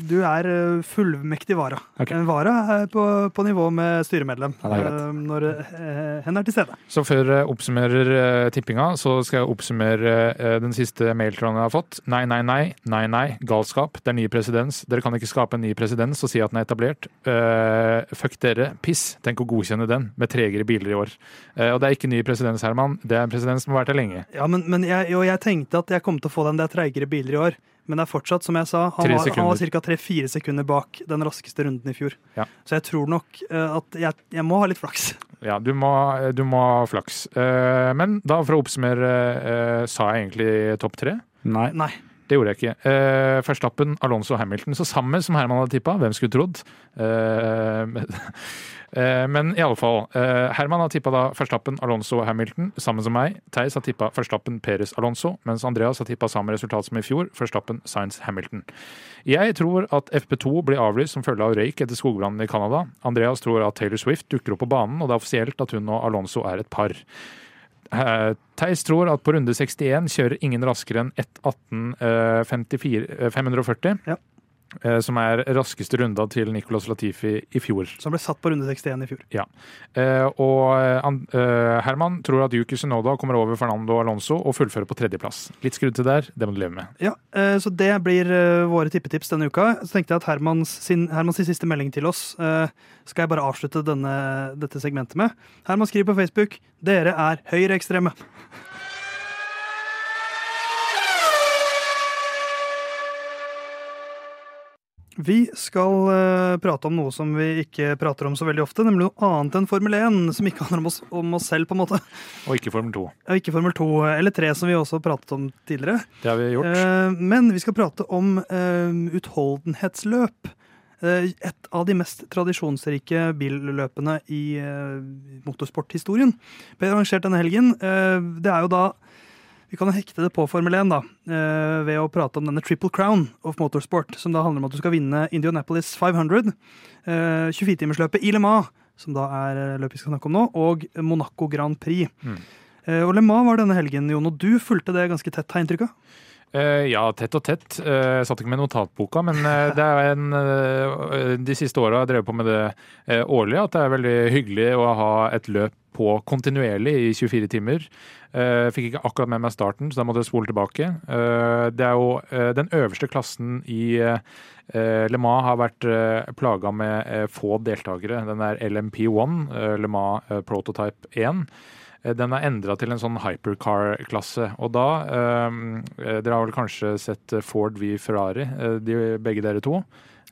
Du er eh, fullmektig vara. Okay. En vara er på, på nivå med styremedlem Ja, eh, når eh, hen er til stede. Så før jeg oppsummerer tippinga, så skal jeg oppsummere den siste mailtråden jeg har fått. Nei, nei, nei, nei, nei, galskap. Det er ny presedens. Dere kan ikke skape en ny presedens og si at den er etablert. Uh, fuck dere, piss. Tenk å godkjenne den med tregere biler i år. Uh, og det er ikke ny presedens, Herman. Det er en presedens som har vært her lenge. Ja, men, men jeg, jo, jeg tenkte at jeg kom til å få den der er treigere biler i år. Men det er fortsatt, som jeg sa, han Tre var, han var ca. tre-fire sekunder bak den raskeste runden i fjor. Ja. Så jeg tror nok eh, at jeg, jeg må ha litt flaks. Ja, du må, du må ha flaks. Eh, men da, for å oppsummere, eh, sa jeg egentlig topp tre? Nei. Nei. Det gjorde jeg ikke. Uh, Førstappen, Alonso og Hamilton. Så samme som Herman hadde tippa. Hvem skulle trodd? Eh, eh, men i alle fall. eh, Herman har tippa da Førstappen, Alonso og Hamilton, sammen som meg. Theis har tippa Førstappen, Peres, Alonso. Mens Andreas har tippa samme resultat som i fjor. Førstappen, Science, Hamilton. Jeg tror at FP2 blir avlyst som følge av røyk etter skogbrannen i Canada. Andreas tror at Taylor Swift dukker opp på banen, og det er offisielt at hun og Alonso er et par. Eh, Theis tror at på runde 61 kjører ingen raskere enn 1.18,540. Ja. Eh, Som er raskeste runda til Nicolas Latifi i fjor. Som ble satt på runde 61 i fjor. Eh, og eh, an- Herman tror at Yuki Sunoda kommer over Fernando Alonso og fullfører på tredjeplass. Litt skrudd til der, det må du leve med. Ja, Så det blir våre tippetips denne uka. Så tenkte jeg at Hermans, sin, Hermans siste melding til oss skal jeg bare avslutte denne, dette segmentet med. Herman skriver på Facebook dere er høyreekstreme. Vi skal uh, prate om noe som vi ikke prater om så veldig ofte, nemlig noe annet enn Formel 1, som ikke handler om oss, om oss selv, på en måte. Og ikke Formel 2. Og ikke Formel 2 eller 3, som vi også pratet om tidligere. Det har vi gjort. Uh, men vi skal prate om uh, utholdenhetsløp. Eh, et av de mest tradisjonsrike billøpene i eh, motorsporthistorien. Ble arrangert denne helgen. Eh, det er jo da Vi kan hekte det på Formel 1 da, eh, ved å prate om denne Triple Crown of Motorsport, som da handler om at du skal vinne Indianapolis 500, eh, 24-timersløpet i Le Mans, som da er eh, løpet vi skal snakke om nå, og Monaco Grand Prix. Mm. Eh, og Le Mans var denne helgen, Jon, og du fulgte det ganske tett, har jeg inntrykk av? Eh, ja, tett og tett. Eh, Jeg satt ikke med notatboka, men eh, en, eh, de siste åra har jeg drevet på med det eh, årlig, at det er veldig hyggelig å ha et løp på kontinuerlig i 24 timer. Jeg Fikk ikke akkurat med meg starten, så da måtte jeg spole tilbake. Eh, Det er jo eh, den øverste klassen i eh, Le Mans har vært plaga med eh, få deltakere. Den er LMP1, eh, Le Mans eh, Prototype 1. Eh, Den er endra til en sånn hypercar-klasse. Og da eh, Dere har vel kanskje sett Ford v Ferrari, eh, de, begge dere to?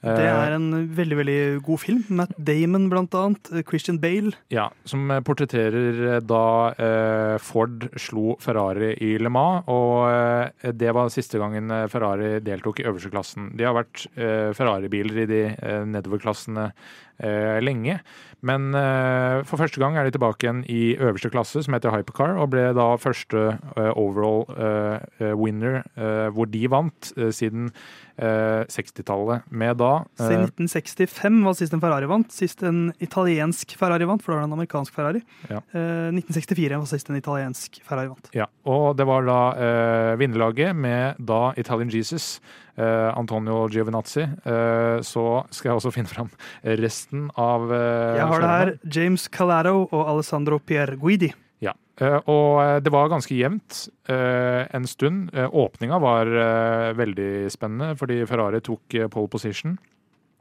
Eh, Det er en veldig veldig god film. Matt Damon, blant annet. eh, Christian Bale. Ja, som eh, portretterer eh, da eh, Ford slo Ferrari i Le Mans. Og eh, det var siste gangen eh, Ferrari deltok i øverste klassen. De har vært eh, Ferrari-biler i de eh, nedoverklassene eh, lenge. Men eh, for første gang er de tilbake igjen i øverste klasse, som heter Hypercar, og ble da første eh, overall eh, eh, winner eh, hvor de vant eh, siden eh, 60-tallet. Med da eh, Siden 1965 var sist en Ferrari vant. Sist en italiensk Ferrari vant, for da var det en amerikansk Ferrari. Ja. Eh, 1964 var sist en italiensk Ferrari vant. Ja, og det var da eh, vinnerlaget med da Italian Jesus, eh, Antonio Giovinazzi. Eh, så skal jeg også finne fram resten av eh, Jeg har det her. James Calaro og Alessandro Pierguidi. Ja, eh, og eh, det var ganske jevnt eh, en stund. Eh, åpninga var eh, veldig spennende, fordi Ferrari tok eh, pole position.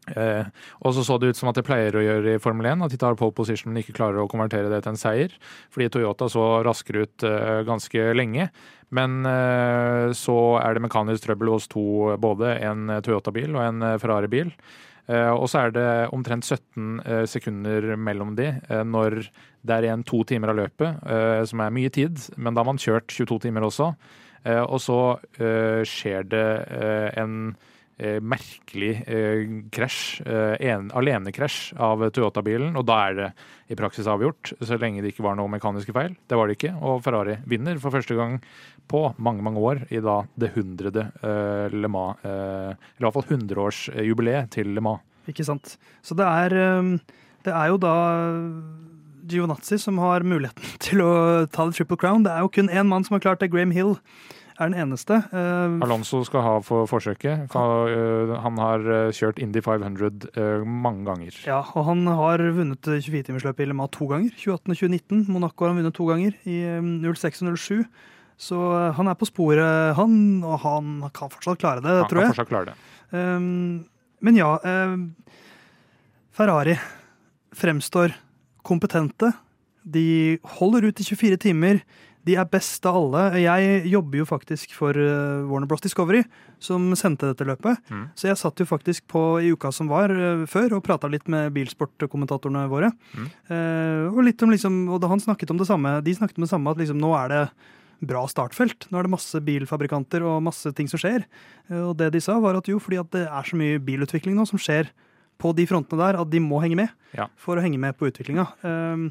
Eh, og så så det ut som at det pleier å gjøre i Formel 1, at de tar pole position, men ikke klarer å konvertere det til en seier. Fordi Toyota så raskere ut eh, ganske lenge. Men eh, så er det mekanisk trøbbel hos to, både en Toyota-bil og en eh, Ferrari-bil. Eh, og så er det omtrent 17 eh, sekunder mellom de når det er igjen to timer av løpet, som er mye tid, men da har man kjørt 22 timer også. Og så skjer det en merkelig eh, krasj, eh, en alenekrasj av Toyota-bilen, og da er det i praksis avgjort, så lenge det ikke var noe mekaniske feil. Det var det ikke, og Ferrari vinner for første gang på mange, mange år i da det hundrede eh, Le Mans, eh, eller i hvert fall hundreårsjubileet til Le Mans. Ikke sant? Så det er, det er jo da Giovinazzi som har muligheten til å ta the triple crown. Det er jo kun én mann som har klart det. Graham Hill er den eneste. Eh, Alonso skal ha for forsøket. For, øh, han har øh, kjørt Indy 500 øh, mange ganger. Ja, og han har vunnet 24-timersløpet i Le Mans to ganger. 2018 og 2019. Monaco har han vunnet to ganger, i eh, 06 og 07. Så eh, han er på sporet, han, og han kan fortsatt klare det, Han tror kan fortsatt klare det. Um, men ja, um, Ferrari fremstår kompetente. De holder ut i 24 timer. De er best av alle. Jeg jobber jo faktisk for uh, Warner Bros. Discovery, som sendte dette løpet. Mm. Så jeg satt jo faktisk på i uka som var uh, før, og prata litt med bilsportkommentatorene våre. Mm. Eh, og litt om liksom, og da han snakket om det samme, de snakket om det samme, at liksom nå er det bra startfelt. Nå er det masse bilfabrikanter og masse ting som skjer. Eh, Og det de sa, var at jo, fordi at det er så mye bilutvikling nå som skjer på de frontene der, at de må henge med Ja. for å henge med på utviklinga. Um,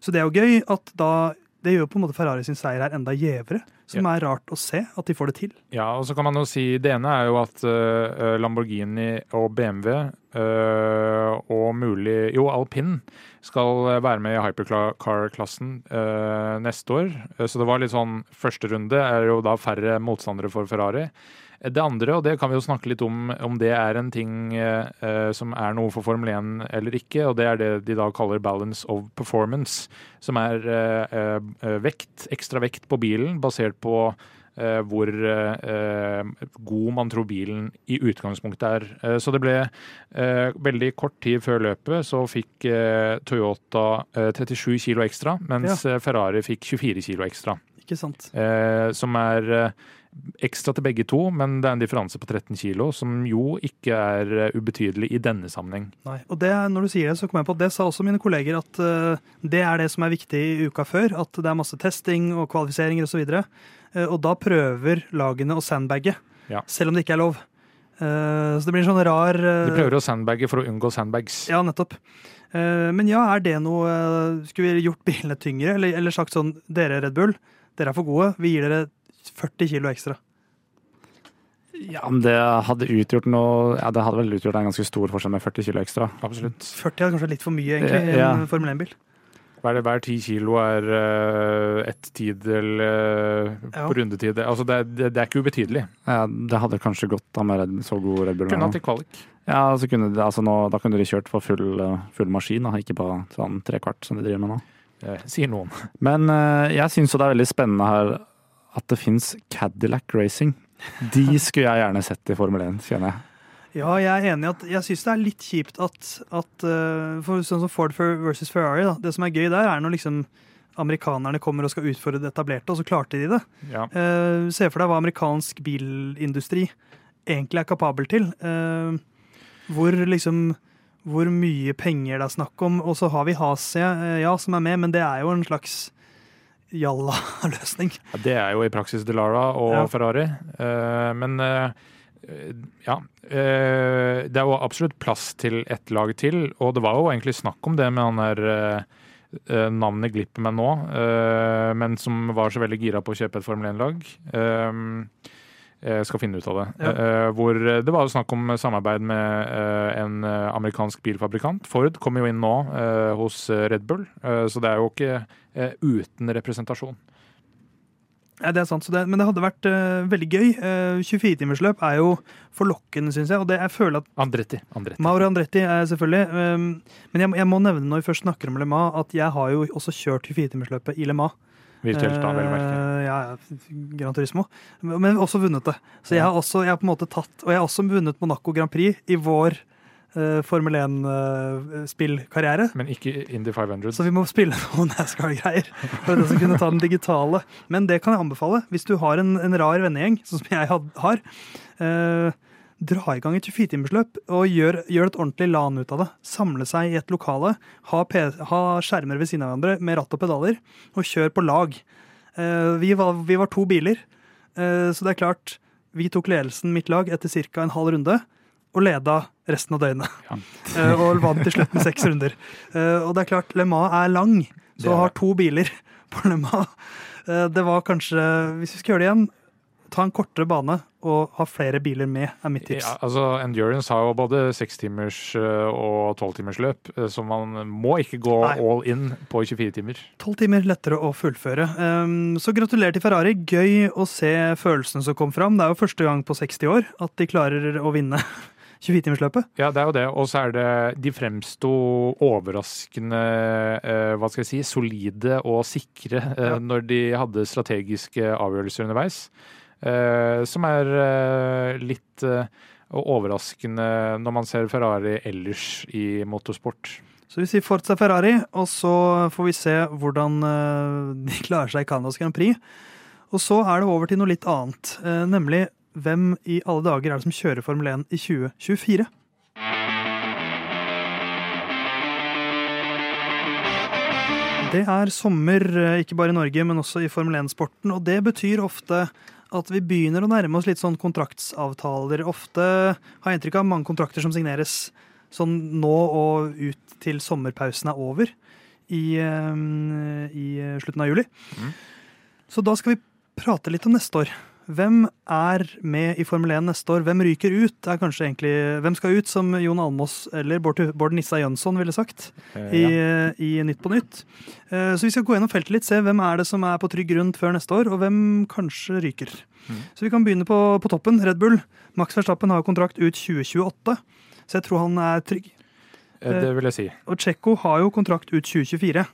så det er jo gøy at da Det gjør på en måte Ferrari sin seier her enda gjevere, som er rart å se at de får det til. Ja, og så kan man jo si Det ene er jo at uh, Lamborghini og BMW uh, og mulig Jo, alpin skal være med i hypercar-klassen uh, neste år. Eh, Så det var litt sånn Første runde er jo da færre motstandere for Ferrari. Det andre, og det kan vi jo snakke litt om, om det er en ting eh, som er noe for Formel 1 eller ikke, og det er det de da kaller balance of performance, som er eh, eh, vekt, ekstra vekt på bilen basert på eh, hvor eh, god man tror bilen i utgangspunktet er. Eh, så det ble veldig kort tid før løpet så fikk Toyota eh, 37 kilo ekstra, mens ja. Ferrari fikk 24 kilo ekstra. Ikke sant? Som er ekstra til begge to, men det er en differanse på 13 kilo, som jo ikke er eh, ubetydelig i denne sammenheng. Nei. Og det, når du sier det, så kommer jeg på at det sa også mine kolleger at eh, det er det som er viktig i uka før. At det er masse testing og kvalifiseringer osv. Og, uh, og da prøver lagene å sandbagge, Ja. selv om det ikke er lov. Eh, så det blir en sånn rar eh, De prøver å sandbagge for å unngå sandbags. Ja, nettopp. Eh, Men ja, er det noe eh, Skulle vi gjort bilene tyngre, eller, eller sagt sånn Dere Red Bull, dere er for gode. Vi gir dere 40 kilo ekstra. Ja, men det hadde utgjort noe Ja, det hadde vel utgjort en ganske stor forskjell med 40 kilo ekstra. Absolutt. 40 er kanskje litt for mye, egentlig, i Ja. en Formel 1-bil. Hver, hver 10 kilo er uh, ett tidel uh, Ja. på rundetid. Altså det, det, det er ikke ubetydelig. Ja, det hadde kanskje gått da med så god Red Bull. Kunne hatt i kvalik. Ja, så kunne, de- altså nå, Da kunne de kjørt for full, eh, full maskin, da, ikke på sånn trekvart som de driver med nå. Sier noen. Men uh, jeg syns jo det er veldig spennende her at det fins Cadillac Racing. De skulle jeg gjerne sett i Formel 1, kjenner jeg. Ja, jeg er enig i at jeg syns det er litt kjipt at, at eh, for Sånn som Ford versus Ferrari, da. Det som er gøy der, er når liksom amerikanerne kommer og skal utfordre det etablerte, og så klarte de det. Ja. Eh, se for deg hva amerikansk bilindustri egentlig er kapabel til. Eh, hvor liksom Hvor mye penger det er snakk om. Og så har vi Hasia, eh, ja, som er med, men det er jo en slags jalla-løsning. Ja, det er jo i praksis Delara og Ja. Ferrari. Eh, men eh, ja. eh, det er jo absolutt plass til ett lag til, og det var jo egentlig snakk om det med han der Navnet glipper meg nå, men som var så veldig gira på å kjøpe et Formel 1-lag. Jeg skal finne ut av det. Ja. Eh, hvor det var jo snakk om samarbeid med eh, en eh, amerikansk bilfabrikant. Ford kommer jo inn nå eh, hos eh, Red Bull, eh, så det er jo ikke eh, uten representasjon. Ja, det er sant, så det, Men det hadde vært uh, veldig gøy. Uh, 24-timersløp er jo forlokkende, syns jeg. Og det, jeg føler at Andretti. Andretti. Mauro Andretti er selvfølgelig um, Men jeg, jeg må nevne når vi først snakker om Le Mans, at jeg har jo også kjørt 24-timersløpet i Le Mans. Virtuelt, da, vel å merke. Eh, ja, Gran Turismo. Men også vunnet det. Så jeg har også jeg har på en måte tatt Og jeg har også vunnet Monaco Grand Prix i vår eh, Formel 1-spillkarriere. Men ikke Indy 500. Så vi må spille noen NASCAR-greier for å kunne ta den digitale. Men det kan jeg anbefale. Hvis du har en, en rar vennegjeng, sånn som jeg har, eh, dra i gang et 24-timersløp og gjør, gjør et ordentlig LAN ut av det. Samle seg i et lokale, ha, ha skjermer ved siden av hverandre med ratt og pedaler, og kjør på lag. Eh, vi, var, vi var to biler, eh, så det er klart Vi tok ledelsen, mitt lag, etter ca. en halv runde. Og leda resten av døgnet. Ja. Eh, og vant til slutt med seks runder. Eh, og det er klart, Le Mans er lang, så har to biler på Le Mans eh, Det var kanskje, hvis vi skal gjøre det igjen, ta en kortere bane og ha flere biler med, er mitt tips. Ja, altså Endurance har jo både sekstimers og tolvtimers løp, eh, så man må ikke gå Nei. all in på 24 timer. Tolv timer lettere å fullføre. Um, så gratulerer til Ferrari. Gøy å se følelsene som kom fram. Det er jo første gang på 60 år at de klarer å vinne 24-timersløpet. Ja, det er jo det. Og så er det De fremsto overraskende eh, hva skal jeg si, solide og sikre eh, Ja. når de hadde strategiske avgjørelser underveis. Eh, som er eh, litt eh, overraskende når man ser Ferrari ellers i motorsport. Så vi sier Forza Ferrari, og så får vi se hvordan de klarer seg i Canadas Grand Prix. Og så er det over til noe litt annet, nemlig hvem i alle dager er det som kjører Formel 1 i 2024? Det er sommer, ikke bare i Norge, men også i Formel 1-sporten. Og det betyr ofte at vi begynner å nærme oss litt sånn kontraktsavtaler. Ofte har jeg inntrykk av mange kontrakter som signeres sånn nå og ut til sommerpausen er over i, eh, i slutten av juli. Mm. Så da skal vi prate litt om neste år. Hvem er med i Formel 1 neste år? Hvem ryker ut? Er kanskje egentlig, hvem skal ut, som Jon Almås eller Bård, Nissa Jønsson ville sagt Eh, i, ja. i Nytt på Nytt? Eh, Så vi skal gå gjennom feltet litt, se hvem er det som er på trygg grunn før neste år, og hvem kanskje ryker. Mm. Så vi kan begynne på, på toppen. Red Bull. Max Verstappen har kontrakt ut 2028, så jeg tror han er trygg. Eh, Det vil jeg si. Og Tsjekko har jo kontrakt ut 2024.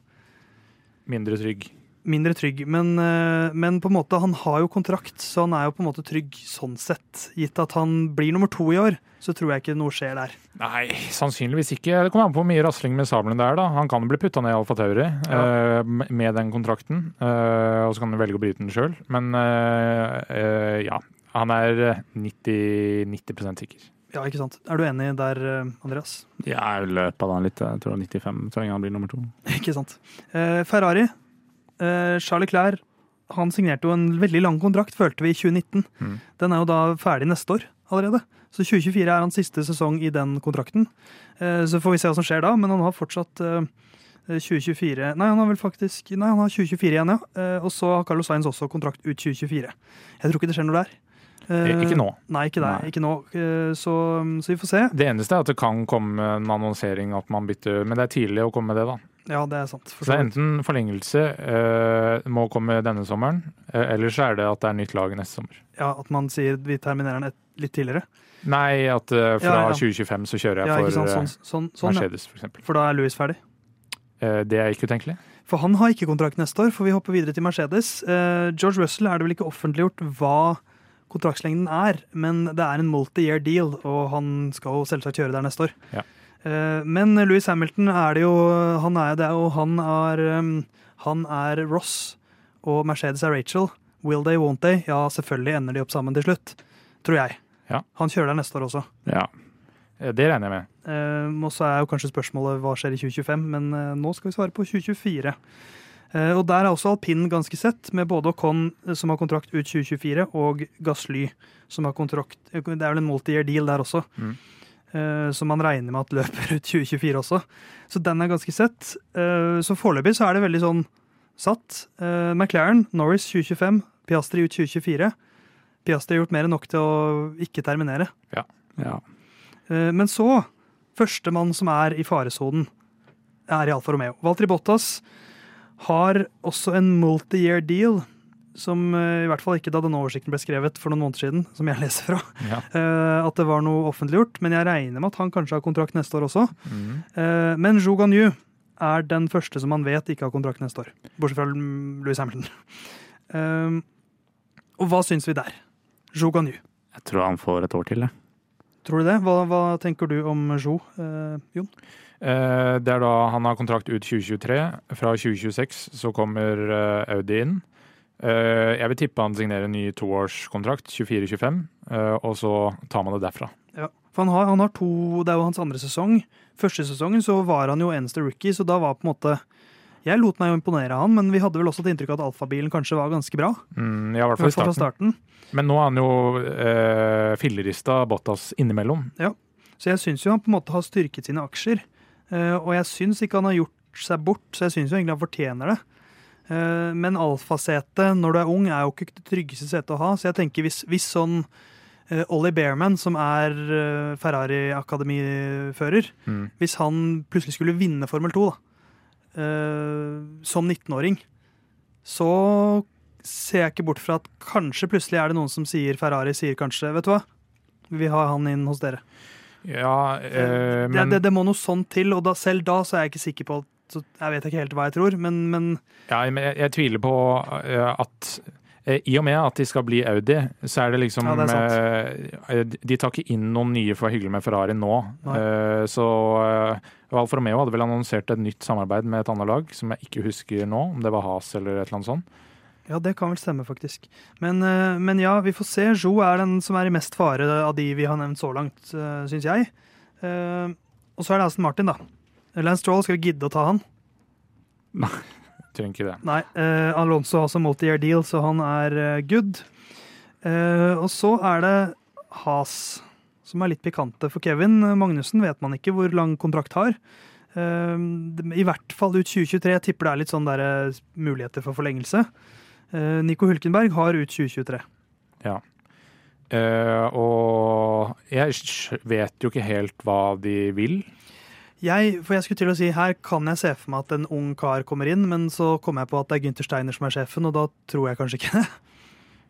Mindre trygg. Mindre trygg, men, eh, men på en måte, han har jo kontrakt, så han er jo på en måte trygg sånn sett. Gitt at han blir nummer to i år, så tror jeg ikke noe skjer der. Nei, sannsynligvis ikke. Det kommer an på hvor mye rasling med sabelen det er. da. Han kan bli putta ned i Alfa Tauri eh, med den kontrakten, uh, og så kan han velge å bryte den sjøl. Men uh, eh, ja, han er 90, 90% sikker. Ja, ikke sant? Er du enig der, Andreas? Ja, Jeg løper da litt. Jeg tror 95, så lenge han blir nummer to. Ikke sant. Eh, Ferrari. Eh, Charles Leclerc han signerte jo en veldig lang kontrakt, følte vi, i 2019. Mm. Den er jo da ferdig neste år allerede. Så 2024 er hans siste sesong i den kontrakten. Eh, så får vi se hva som skjer da, men han har fortsatt eh, 2024 Nei, han har vel faktisk Nei, han har 2024 igjen, ja. Eh, og så har Carlos Sainz også kontrakt ut 2024. Jeg tror ikke det skjer noe der. Eh, Eh, Ikke nå. Nei, ikke der. Nei. Ikke nå. Eh, så, så vi får se. Det eneste er at det kan komme en annonsering at man bytter, men det er tidlig å komme med det, da. Ja, det er sant. Så det er enten forlengelse eh, må komme denne sommeren, eh, eller så er det at det er nytt lag neste sommer. Ja, At man sier vi terminerer den et, litt tidligere. Nei, at eh, fra Ja, ja. 2025 så kjører jeg for Sånn, sånn, sånn ja. Mercedes, f.eks. For da er Louis ferdig. Eh, det er ikke utenkelig. For han har ikke kontrakt neste år, for vi hopper videre til Mercedes. Eh, George Russell er det vel ikke offentliggjort hva kontraktslengden er, men det er en multi-year deal, og han skal jo selvsagt kjøre der neste år. Ja. Eh, men Louis Hamilton er det jo Han er det, og han er, um, han er Ross, og Mercedes er Rachel. Will they, won't they? Ja, selvfølgelig ender de opp sammen til slutt. Tror jeg. Ja. Han kjører der neste år også. Ja. Eh, det regner jeg med. Eh, og så er jo kanskje spørsmålet hva skjer i 2025, men nå skal vi svare på 2024. Eh, og der er også alpinen ganske sett, med både Ocon, som har kontrakt ut 2024, og Gasly, som har kontrakt Det er vel en multi-year deal der også, Mm. Eh, som man regner med at løper ut 2024 også. Så den er ganske sett. Eh, så foreløpig så er det veldig sånn satt. Eh, McLaren, Norris 2025, Piastri ut 2024. Piastri har gjort mer enn nok til å ikke terminere. ja. ja. Men så, førstemann som er i faresonen, er i Alfa Romeo. Valtteri Bottas har også en multi-year deal, som eh, i hvert fall ikke da denne oversikten ble skrevet for noen måneder siden, som jeg leser fra, Ja. eh, at det var noe offentliggjort. Men jeg regner med at han kanskje har kontrakt neste år også. Mm. Eh, Men Zhou Ganyu er den første som man vet ikke har kontrakt neste år. Bortsett fra Louis Hamilton. Og hva syns vi der? Zhou Ganyu. Jeg tror han får et år til, jeg. Tror du det? Hva, hva tenker du om Jo, eh, Jon? Eh, Det er da han har kontrakt ut 2023. Fra 2026 så kommer eh, Audi inn. Eh, Jeg vil tippe han signerer en ny toårskontrakt, 24-25, eh, og så tar man det derfra. Ja, for han har, han har to Det er jo hans andre sesong. Første sesongen så var han jo eneste rookie, så da var på en måte Jeg lot meg jo imponere av han, men vi hadde vel også et inntrykk av at alfabilen kanskje var ganske bra. Mm, ja, i hvert fall i starten. starten. Men nå er han jo eh, fillerista Bottas innimellom. Så jeg syns jo han på en måte har styrket sine aksjer. Eh, og jeg syns ikke han har gjort seg bort, så jeg syns jo egentlig han fortjener det. Eh, Men alfasete når du er ung, er jo ikke det tryggeste setet å ha. Så jeg tenker hvis, hvis sånn eh, Ollie Bearman, som er eh, Ferrari-akademifører, Mm. hvis han plutselig skulle vinne Formel 2 da, som 19-åring, så ser jeg ikke bort fra at kanskje plutselig er det noen som sier Ferrari sier kanskje Vet du hva, vi har han inn hos dere. Ja, eh, det, men det, det må noe sånt til, og da, selv da så er jeg ikke sikker på så Jeg vet ikke helt hva jeg tror, men, men Ja, jeg, jeg tviler på eh, at eh, i og med at de skal bli Audi, så er det liksom Ja, det er eh, De tar ikke inn noen nye for å hyggelig med Ferrari nå. Nei. Så Alfa Romeo hadde vel annonsert et nytt samarbeid med et annet lag, som jeg ikke husker nå, om det var Has eller et eller annet sånt. Ja, det kan vel stemme, faktisk. Men, men ja, vi får se. Jo er den som er i mest fare av de vi har nevnt så langt, syns jeg. Og så er det Aston Martin, da. Lance Stroll, skal vi gidde å ta han? Nei, Trenger ikke det. Nei. eh, Alonso har også multi-year deal, så han er eh, good. Eh, og så er det Has, som er litt pikante for Kevin. Magnussen vet man ikke hvor lang kontrakt har. Eh, I hvert fall ut 2023. Jeg tipper det er litt sånn der, eh, muligheter for forlengelse. Eh, Nico Hulkenberg har ut 2023. Ja. og jeg vet jo ikke helt hva de vil. Jeg, for jeg skulle til å si, Her kan jeg se for meg at en ung kar kommer inn, men så kommer jeg på at det er Gunther Steiner som er sjefen, og da tror jeg kanskje ikke det.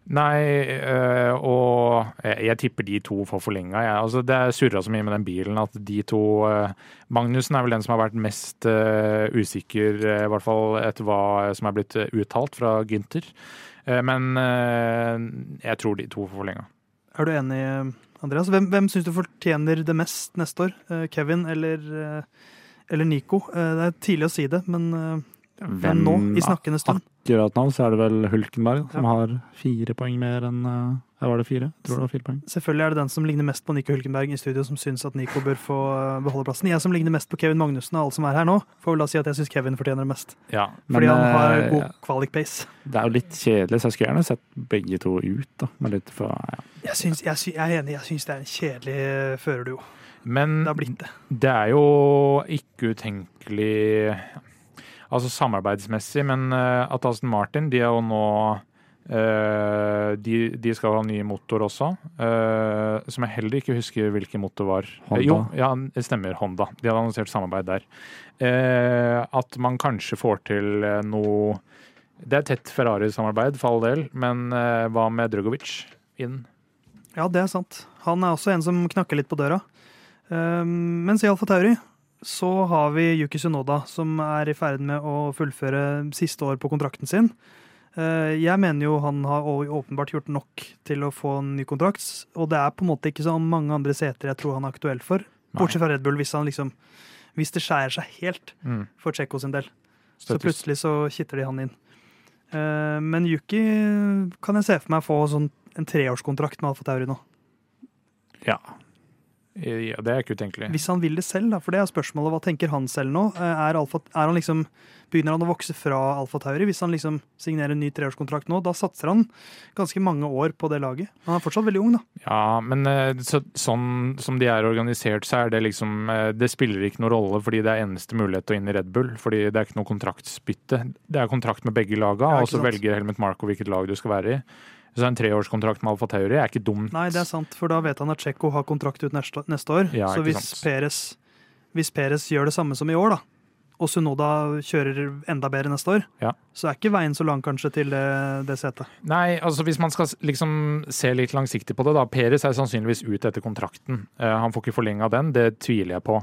Nei, øh, og jeg, tipper de to får forlenga. Ja. Altså, det surra så mye med den bilen at de to øh, Magnussen er vel den som har vært mest øh, usikker, eh, i hvert fall etter hva som er blitt eh, uttalt fra Gynter. Eh, men jeg tror de to får forlenga. Er du enig, Andreas? Hvem, hvem syns du fortjener det mest neste år? Eh, Kevin eller, eh, eller Nico? Eh, Det er tidlig å si det, men, hvem, men nå, i snakkende stund. Akkurat nå så er det vel Hulkenberg som har fire poeng mer enn her var det fire? Jeg tror det var fire poeng. Selvfølgelig er det den som ligner mest på Nico Hulkenberg i studio, som syns at Nico bør få eh, beholde plassen. Jeg som ligner mest på Kevin Magnussen av alle som er her nå, får vel da si at jeg syns Kevin fortjener det mest. Ja. Fordi Men, han har god god kvalik pace. Det er jo litt kjedelig, så jeg skulle gjerne sett begge to ut. da. Men litt for, ja. Jeg, syns, jeg, syns, jeg er enig, jeg syns det er en kjedelig eh, førerduo. Men Det det. det er jo ikke utenkelig Altså samarbeidsmessig, men eh, at Aston Martin de er jo nå Uh, de, de skal ha ny motor også, uh, som jeg heller ikke husker hvilken motor var. Honda. Jo, ja, det stemmer. Honda. De hadde annonsert samarbeid der. Uh, at man kanskje får til noe Det er tett Ferrari-samarbeid, for all del, men hva med Drugovic inn? Ja, det er sant. Han er også en som knakker litt på døra. Mens i Alfa Tauri så har vi Yuki Sunoda, som er i ferd med å fullføre siste år på kontrakten sin. Eh, jeg mener jo han har åpenbart gjort nok til å få en ny kontrakt, og det er på en måte ikke så mange andre seter jeg tror han er aktuell for. Bortsett fra Red Bull, hvis, han liksom, hvis det skjærer seg helt Mm. for Tsjekko sin del. Så plutselig så kitter de han inn. Eh, men Yuki kan jeg se for meg få sånn en treårskontrakt med Alfa Tauri nå. Ja. Ja. Det er ikke utenkelig. Hvis han vil det selv, da, for det er spørsmålet. Hva tenker han selv nå? Eh, Er, Alfa, er han liksom, Begynner han å vokse fra Alfa Tauri? Hvis han liksom signerer en ny treårskontrakt nå, da satser han ganske mange år på det laget. Han er fortsatt veldig ung, da. Ja, men eh, så, sånn som de er organisert, så er det liksom eh, Det spiller ikke noen rolle, fordi det er eneste mulighet til å inn i Red Bull. Fordi det er ikke noe kontraktsbytte. Det er kontrakt med begge laga, Ja, og så velger Helmut Marko hvilket lag du skal være i. Så en treårskontrakt med Alfa Tauri er ikke dumt. Nei, det er sant, for da vet han at Tsjekko har kontrakt ut neste, år. Ja, så hvis Peres, hvis Peres, gjør det samme som i år, da, og Sunoda kjører enda bedre neste år, Ja. så er ikke veien så lang kanskje til det, det setet. Nei, altså hvis man skal liksom se litt langsiktig på det, da. Peres er sannsynligvis ute etter kontrakten. Uh, han får ikke forlenga den, det tviler jeg på.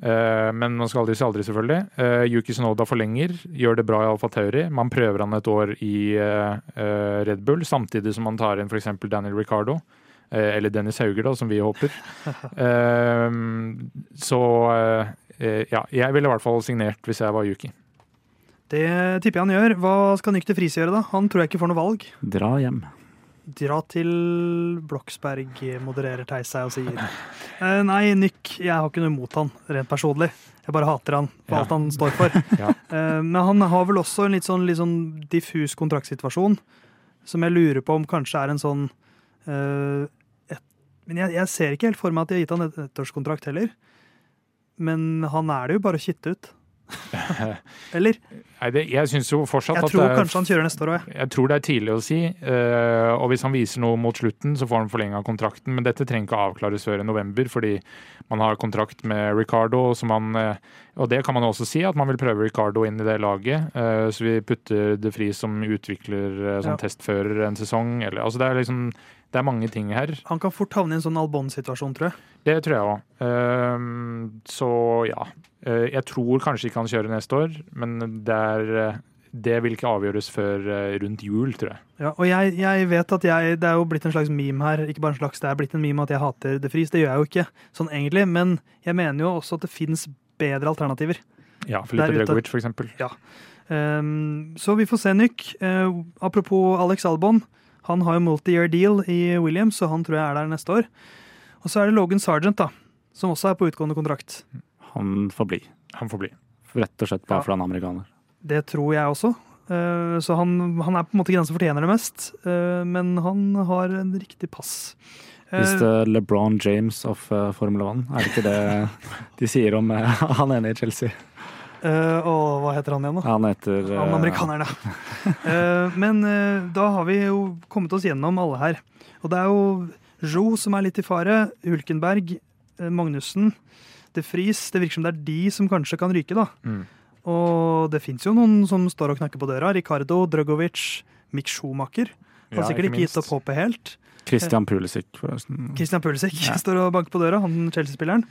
Eh, men man skal aldri si aldri, selvfølgelig. Eh, Yuki Sonoda forlenger, gjør det bra i Alfa Tauri. Man prøver han et år i eh, Red Bull, samtidig som man tar inn f.eks. Daniel Ricardo. eh, eller Dennis Hauger, da, som vi håper. Så eh, ja, jeg ville i hvert fall signert hvis jeg var Yuki. Det tipper jeg han gjør. Hva skal Nykter Friis gjøre, da? Han tror jeg ikke får noe valg. Dra hjem. Dra til Bloksberg, modererer Theis seg og sier. Eh, nei, Nick, jeg har ikke noe imot han, rent personlig. Jeg bare hater han for Ja. alt han står for. Ja. Eh, men han har vel også en litt sånn, litt sånn diffus kontraktsituasjon, som jeg lurer på om kanskje er en sånn eh, et, Men jeg, jeg ser ikke helt for meg at de har gitt han et ettårskontrakt heller. Men han er det jo bare å kitte ut. Eller? Nei, det, jeg syns jo fortsatt Jeg at tror det er, kanskje han kjører neste år òg, jeg. jeg tror det er tidlig å si. Uh, og hvis han viser noe mot slutten, så får han forlenga kontrakten. Men dette trenger ikke avklares før i november, fordi man har kontrakt med Ricardo. Så man, uh, og det kan man også si, at man vil prøve Ricardo inn i det laget. Uh, så vi putter De Fri som utvikler eh, som Ja. testfører en sesong. Eller, altså det er liksom det er mange ting her. Han kan fort havne i en sånn Albon-situasjon, tror jeg. Det tror jeg òg. så ja. Eh, jeg tror kanskje ikke han kjører neste år, men det, er, eh, det vil ikke avgjøres før eh, rundt jul, tror jeg. Ja, og jeg, jeg vet at jeg Det er jo blitt en slags meme her. Ikke bare en slags, det er blitt en meme at jeg hater det fris. Det gjør jeg jo ikke sånn egentlig, men jeg mener jo også at det fins bedre alternativer. Ja, Filipe. Dregovic, for eksempel. Um, så vi får se, Nyk. Uh, apropos Alex Albon. Han har jo multi-year deal i Williams, så han tror jeg er der neste år. Og så er det Logan Sargent, da, som også er på utgående kontrakt. Han får bli. Han får bli. Rett og slett bare Ja. fordi han er amerikaner. Det tror jeg også. Eh, så han, han er på en måte ikke den som fortjener det mest, eh, men han har en riktig pass. Eh, Hvis det er LeBron James of Formel 1, er det ikke det de sier om han ene i Chelsea? Eh, og hva heter han igjen, da? Han heter uh... Han amerikaneren, ja. uh, men uh, da har vi jo kommet oss gjennom alle her. Og det er jo Jo som er litt i fare. Hulkenberg, eh, Magnussen, De Vries. Det virker som det er de som kanskje kan ryke, da. Mm. Og det fins jo noen som står og knakker på døra. Ricardo, Drogovic, Mick Schumacher. Har Ja, sikkert ikke ikke gitt opp håpet helt. Christian Pulisic, forresten. Christian Pulisic Ja. står og banker på døra, han Chelsea-spilleren.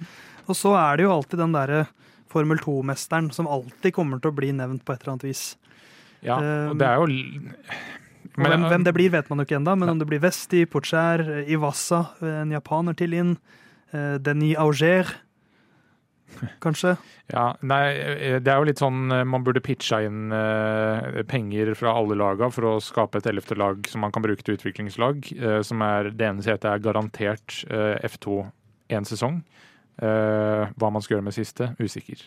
Og så er det jo alltid den derre Formel 2-mesteren som alltid kommer til å bli nevnt på et eller annet vis. Ja, og det er jo Men, hvem, hvem det blir, vet man jo ikke ennå, men om det blir Vesti, Pocher, Iwasa, en japaner til inn, eh, Denis Auger kanskje. Ja, nei, eh, det er jo litt sånn eh, man burde pitcha inn eh, penger fra alle laga for å skape et ellevte lag som man kan bruke til utviklingslag. eh, som er Det ene setet er garantert eh, F2 én sesong. Eh, hva man skal gjøre med siste, usikker.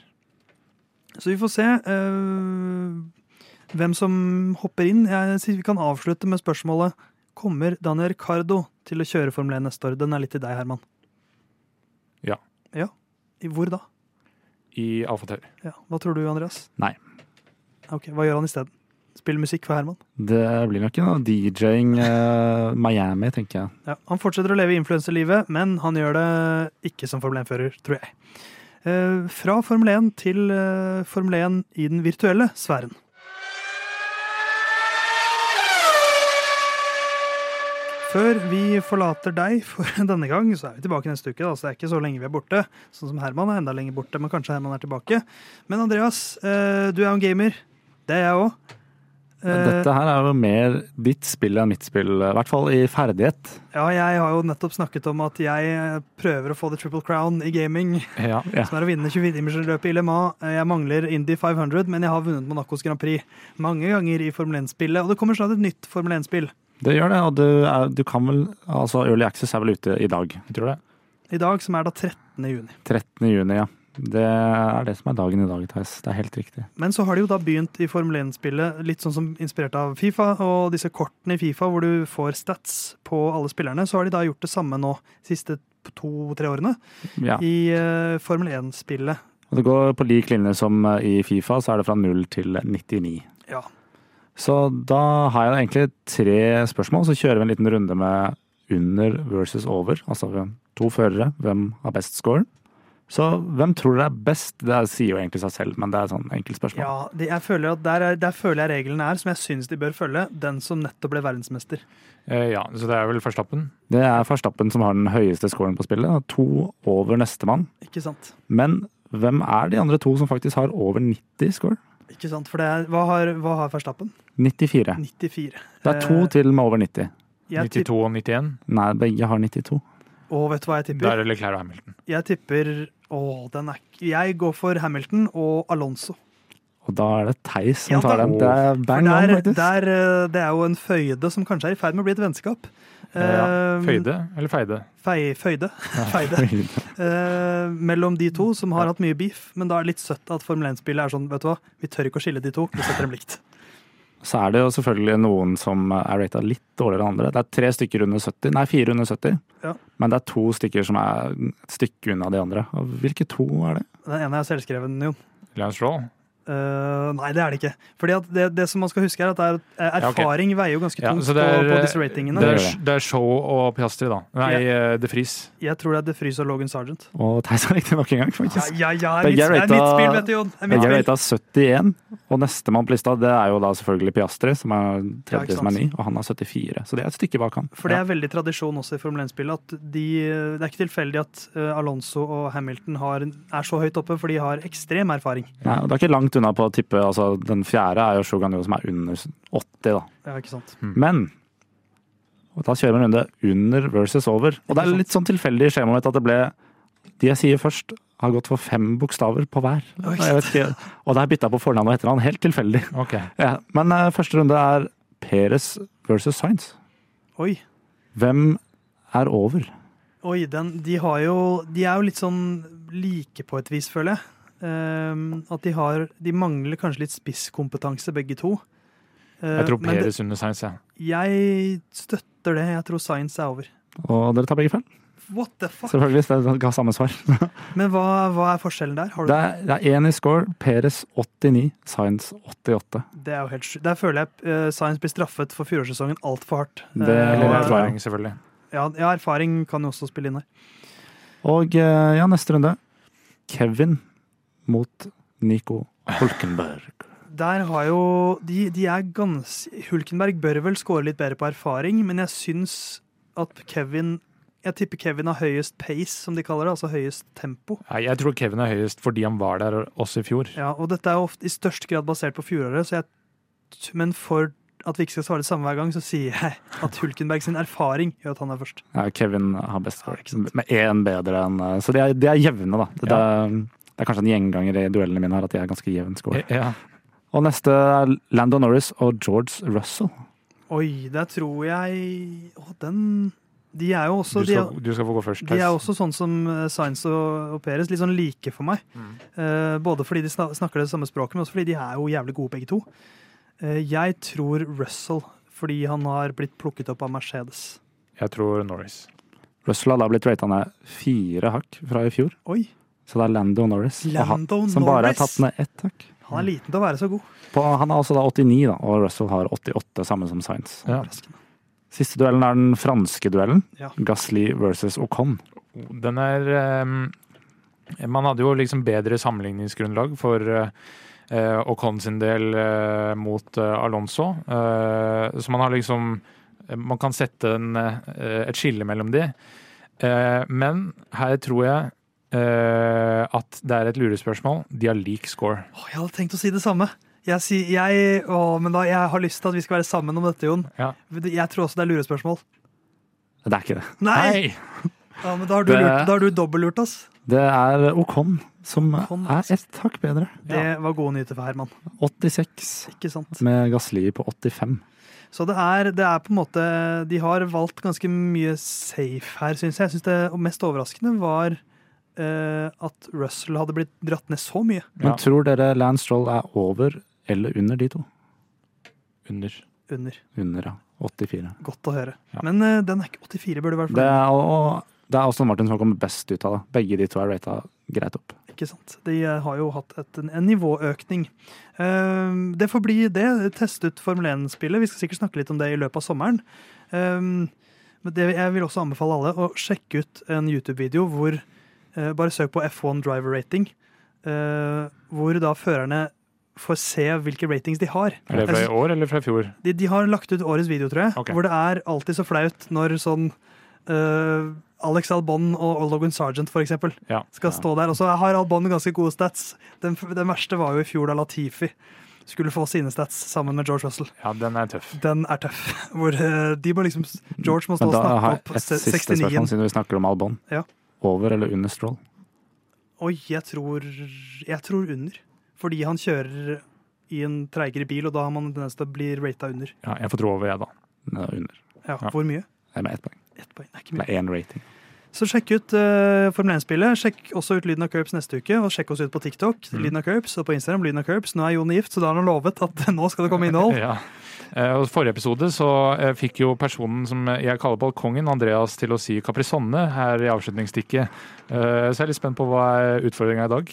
Så vi får se eh, hvem som hopper inn. Jeg synes Vi kan avslutte med spørsmålet Kommer Daniel Ricardo til å kjøre Formel 1 neste år? Den er litt til deg, Herman. Ja. Ja. I hvor da? I Alfa Tauri. Ja. Hva tror du, Andreas? Nei. Ok, Hva gjør han isteden? Spiller musikk for Herman? Det blir nok noe DJ-ing uh, Miami, tenker jeg. Ja, Han fortsetter å leve influenserlivet, men han gjør det ikke som Formel 1-fører, tror jeg. Uh, fra Formel 1 til uh, Formel 1 i den virtuelle sfæren. Før vi forlater deg for denne gang, så er vi tilbake neste uke. Da, så det er ikke så lenge vi er borte. Sånn som Herman er enda lenger borte, men kanskje Herman er tilbake. Men Andreas, du er jo en gamer. Det er jeg òg. Dette her er jo mer ditt spill enn mitt spill, i hvert fall i ferdighet. Ja, jeg har jo nettopp snakket om at jeg prøver å få the triple crown i gaming. Ja. Ja. Som er å vinne 24-timersløpet i Le Mans. Jeg mangler Indy 500, men jeg har vunnet Monacos Grand Prix mange ganger i Formel 1-spillet. Og det kommer snart et nytt Formel 1-spill. Det gjør det, og du, er, du kan vel Altså, Early Access er vel ute i dag. tror du det. I dag, som er da 13. juni. 13. juni, ja. Det er det som er dagen i dag, Theis. Det er helt riktig. Men så har de jo da begynt i Formel 1-spillet, litt sånn som inspirert av Fifa, og disse kortene i Fifa hvor du får stats på alle spillerne. Så har de da gjort det samme nå, siste to-tre årene, Ja. i eh, Formel 1-spillet. Og det går på lik linje som eh, i Fifa, så er det fra 0 til 99. Ja. Så da har jeg egentlig tre spørsmål, så kjører vi en liten runde med under versus over. Altså to førere, hvem har best score? Så hvem tror dere er best? Det sier jo egentlig seg selv, men det er et sånn enkelt spørsmål. Ja, det, jeg føler at der, er, der føler jeg reglene er, som jeg syns de bør følge. Den som nettopp ble verdensmester. Eh, ja, så det er vel Verstappen. Det er Verstappen som har den høyeste scoren på spillet, to over nestemann. Ikke sant? Men hvem er de andre to som faktisk har over 90 score? Ikke sant? For det er, hva, har, hva har Verstappen? 94. 94. Det er to Eh, til med over 90. jeg 92 og 91. Nei, begge har 92. og vet du hva jeg tipper? Da er det Leclerc og Hamilton. Jeg tipper Å, den er Jeg går for Hamilton og Alonso. Og da er det Theis som Ja, tar dem. den. Det er bang der, on, faktisk. der, eh, det er jo en føyde som kanskje er i ferd med å bli et vennskap. Ja. Eh, Føyde eller Feide? Fei, føyde. Feide. Eh, mellom de to som har hatt mye beef. Men da er det litt søtt at Formel 1-spillet er sånn, vet du hva, vi tør ikke å skille de to. Vi setter dem likt. Så er det jo selvfølgelig noen som er rata litt dårligere enn andre. Det er tre stykker under 70, nei fire under 70. Ja. Men det er to stykker som er et stykke unna de andre. Og hvilke to er det? Den ene er selvskreven, Jon. Lance Stroll? Eh, nei, det er det ikke. Fordi at det, det som man skal huske, er at er, erfaring Ja, okay. veier jo ganske tungt ja, er, på, på disse ratingene. det, er, Det er Show og Piastri, da. Nei, eh, De Vries. Jeg tror det er De Frys og Logan Sargent. Og Theis har riktig nok en gang, faktisk. ja, ja, Begge er er mitt spill, vet du, Jon. Er Begge er rata 71, og nestemann på lista det er jo da selvfølgelig Piastri, som er Ja, tredje som er ny, og han er 74. Så det er et stykke bak han. For det er veldig tradisjon også i Formel 1-spillet at de, det er ikke tilfeldig at eh, Alonso og Hamilton har, er så høyt oppe, for de har ekstrem erfaring. Nei, og det er ikke langt unna på å tippe altså Den fjerde er jo Shogun Yu, som er under 80, da. Ja, ikke sant? Men og da kjører vi en runde under versus over. Og det er litt sånn tilfeldig i skjemaet mitt at det ble De jeg sier først, har gått for fem bokstaver på hver. Jeg vet ikke, og det er bytta på fornavn og etternavn. Helt tilfeldig. Okay. Ja, men uh, første runde er Peres versus Science. Oi. Hvem er over? Oi, den, de har jo De er jo litt sånn like på et vis, føler jeg. Ehm, at de har De mangler kanskje litt spisskompetanse, begge to. Eh, Jeg tror Peres under Sainz, jeg. Jeg støtter det. Jeg tror science er over. Og dere tar begge feil. What the fuck? Selvfølgelig. Det ga samme svar. Men hva, hva er forskjellen der? Har du Det er, er én i score. Peres 89, Science 88. Det er jo helt. Der føler jeg uh, Science blir straffet for fjorårssesongen altfor hardt. Det- er Eller og- erfaring, selvfølgelig. ja, ja, erfaring kan jo også spille inn her. Og uh, ja, neste runde. Kevin mot Nico Hulkenberg. Der har jo De, de er ganske Hulkenberg bør vel score litt bedre på erfaring, men jeg syns at Kevin Jeg tipper Kevin har høyest pace, som de kaller det, altså høyest tempo. Nei, jeg tror Kevin er høyest fordi han var der også i fjor. Ja, og dette er jo ofte i størst grad basert på fjoråret, så jeg Men for at vi ikke skal svare det samme hver gang, så sier jeg at Hulkenberg sin erfaring gjør at han er først. Ja, Kevin har best score. Ja. Med én bedre enn Så de er, de er jevne, da. Det, Ja. Det er kanskje en gjenganger i duellene mine her at de er ganske jevn score. Ja. Og neste er Lando Norris og George Russell. Oi, der tror jeg Å, den De er jo også Du de skal, du skal få gå først. de er også sånn som Science Sainz og, og Perez, litt sånn like for meg. Mm. Uh, både fordi de snakker det samme språket, men også fordi de er jo jævlig gode begge to. Uh, jeg tror Russell, fordi han har blitt plukket opp av Mercedes. Jeg tror Norris. Russell har da blitt rata ned fire hakk fra i fjor. Oi, Så det er Lando Norris Lando han, som som bare er tatt ned ett hakk. Han er liten til å være så god. På, han er altså da 89, da, og Russell har 88, samme som Science. Ja. Siste duellen er den franske duellen. Ja. Gasly versus Ocon. Den er um, Man hadde jo liksom bedre sammenligningsgrunnlag for uh, Ocon sin del uh, mot uh, Alonso. uh, så man har liksom Man kan sette en, et skille mellom de. Eh, men her tror jeg eh, at det er et lurespørsmål. De har lik score. Å, jeg hadde tenkt å si det samme. Jeg, si, jeg, å, men da, jeg har lyst til at vi skal være sammen om dette, Jon. Ja. Jeg tror også det er lurespørsmål. Det er ikke det. Nei! Ja, men da har du, Det- lurt, da har du dobbeltlurt oss. Det er Okon som Ocon, er ett hakk bedre. Det var gode nyheter for Herman. 86 Ikke sant? med Gasly på 85. Så det er, det er på en måte De har valgt ganske mye safe her, syns jeg. Jeg synes det mest overraskende var at Russell hadde blitt dratt ned så mye. Men tror dere Lance Stroll er over eller under de to? Under. Under. Under, ja. 84. Godt å høre. Ja. Men uh, den er ikke 84, burde være Det fornøyd. er, det er Aston Martin som har kommet best ut av det. Begge de to er rata greit opp. Ikke sant? De eh, har jo hatt et, en, nivåøkning. Uh, det får bli det. Teste ut Formel 1-spillet. Vi skal sikkert snakke litt om det i løpet av sommeren. Uh, men det, jeg vil også anbefale alle å sjekke ut en YouTube-video hvor eh, Bare søk på F1 driver rating. eh, hvor da førerne får se hvilke ratings de har. Er det fra i år eller fra i fjor? De, de har lagt ut årets video, tror jeg, Okay. hvor det er alltid så flaut når sånn eh, Alex Albon og Logan Sargent, for eksempel, Ja. skal stå der. Og så har Albon ganske gode stats. Den, den verste var jo i fjor da Latifi skulle få sine stats sammen med George Russell. Ja, den er tøff. Den er tøff. Hvor eh, de må liksom George må stå Men og da har snakke jeg opp et siste spørsmål, siden vi snakker om Albon. Ja. Over eller under Stroll? Oi, jeg tror, jeg tror under. Fordi han kjører i en treigere bil, og da har man en tendens til å bli rata under. Ja, jeg får tro over, jeg, da. Under. Ja. Hvor mye? Det er med ett poeng. Ett poeng. Det er ikke mye. Eller én rating. Så sjekk ut uh, Formel 1-spillet. Sjekk også ut Lyden av Curbs neste uke. Og sjekk oss ut på TikTok, Mm. Lyden av Curbs, og på Instagram, Lyden av Curbs. Nå er Jon gift, så da har han lovet at nå skal det komme innhold. Ja. Eh, og Forrige episode så eh, fikk jo personen som jeg kaller balkongen, Andreas, til å si Caprisonne her i avslutningsstikket. Eh, Så jeg er litt spent på hva er utfordringa i dag.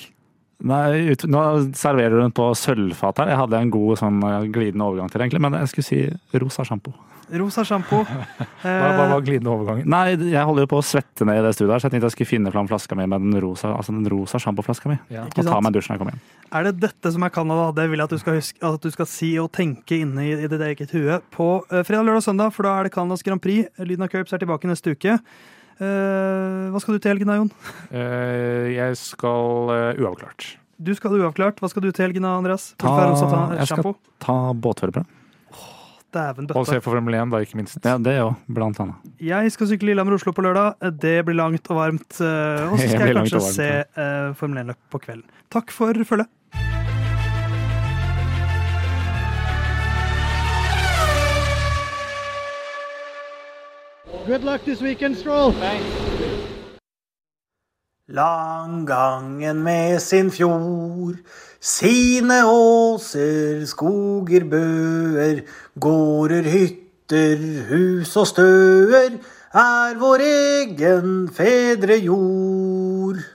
Nei, ut, nå serverer du den på sølvfat her. Jeg hadde en god sånn eh, glidende overgang til det, egentlig, men jeg skulle si rosa sjampo. Rosa sjampo. Hva, hva var glidende overgang? Nei, jeg holder jo på å svette ned i det studioet her, så jeg tenkte jeg skulle finne fram flaska mi med den rosa, altså den rosa sjampoflaska mi. Ja. Og ta meg en dusj når jeg kommer hjem. Er det dette som er Canada? Det vil jeg at du skal, huske, at du skal si og tenke inne i, i ditt eget hue på eh, fredag, lørdag og søndag, for da er det Canadas Grand Prix. Lyden av Curbs er tilbake neste uke. Eh, hva skal du til helgen, da, Jon? Eh, jeg skal eh, uavklart. Du skal uavklart. Hva skal du til helgen, da, Andreas? Ta- jeg skal-? Ta båtførerprøve. Dæven Og se for Formel 1, da, ikke minst. Ja, det òg, blant annet. Jeg skal sykle Lillehammer-Oslo på lørdag. Det blir langt og varmt. Og så skal jeg kanskje varmt, se uh, Formel 1-løp på kvelden. Takk for følget. Good luck this weekend, Stroll. Langgangen med sin fjord, sine åser, skoger, bøer, gårder, hytter, hus og støer, er vår egen fedre jord.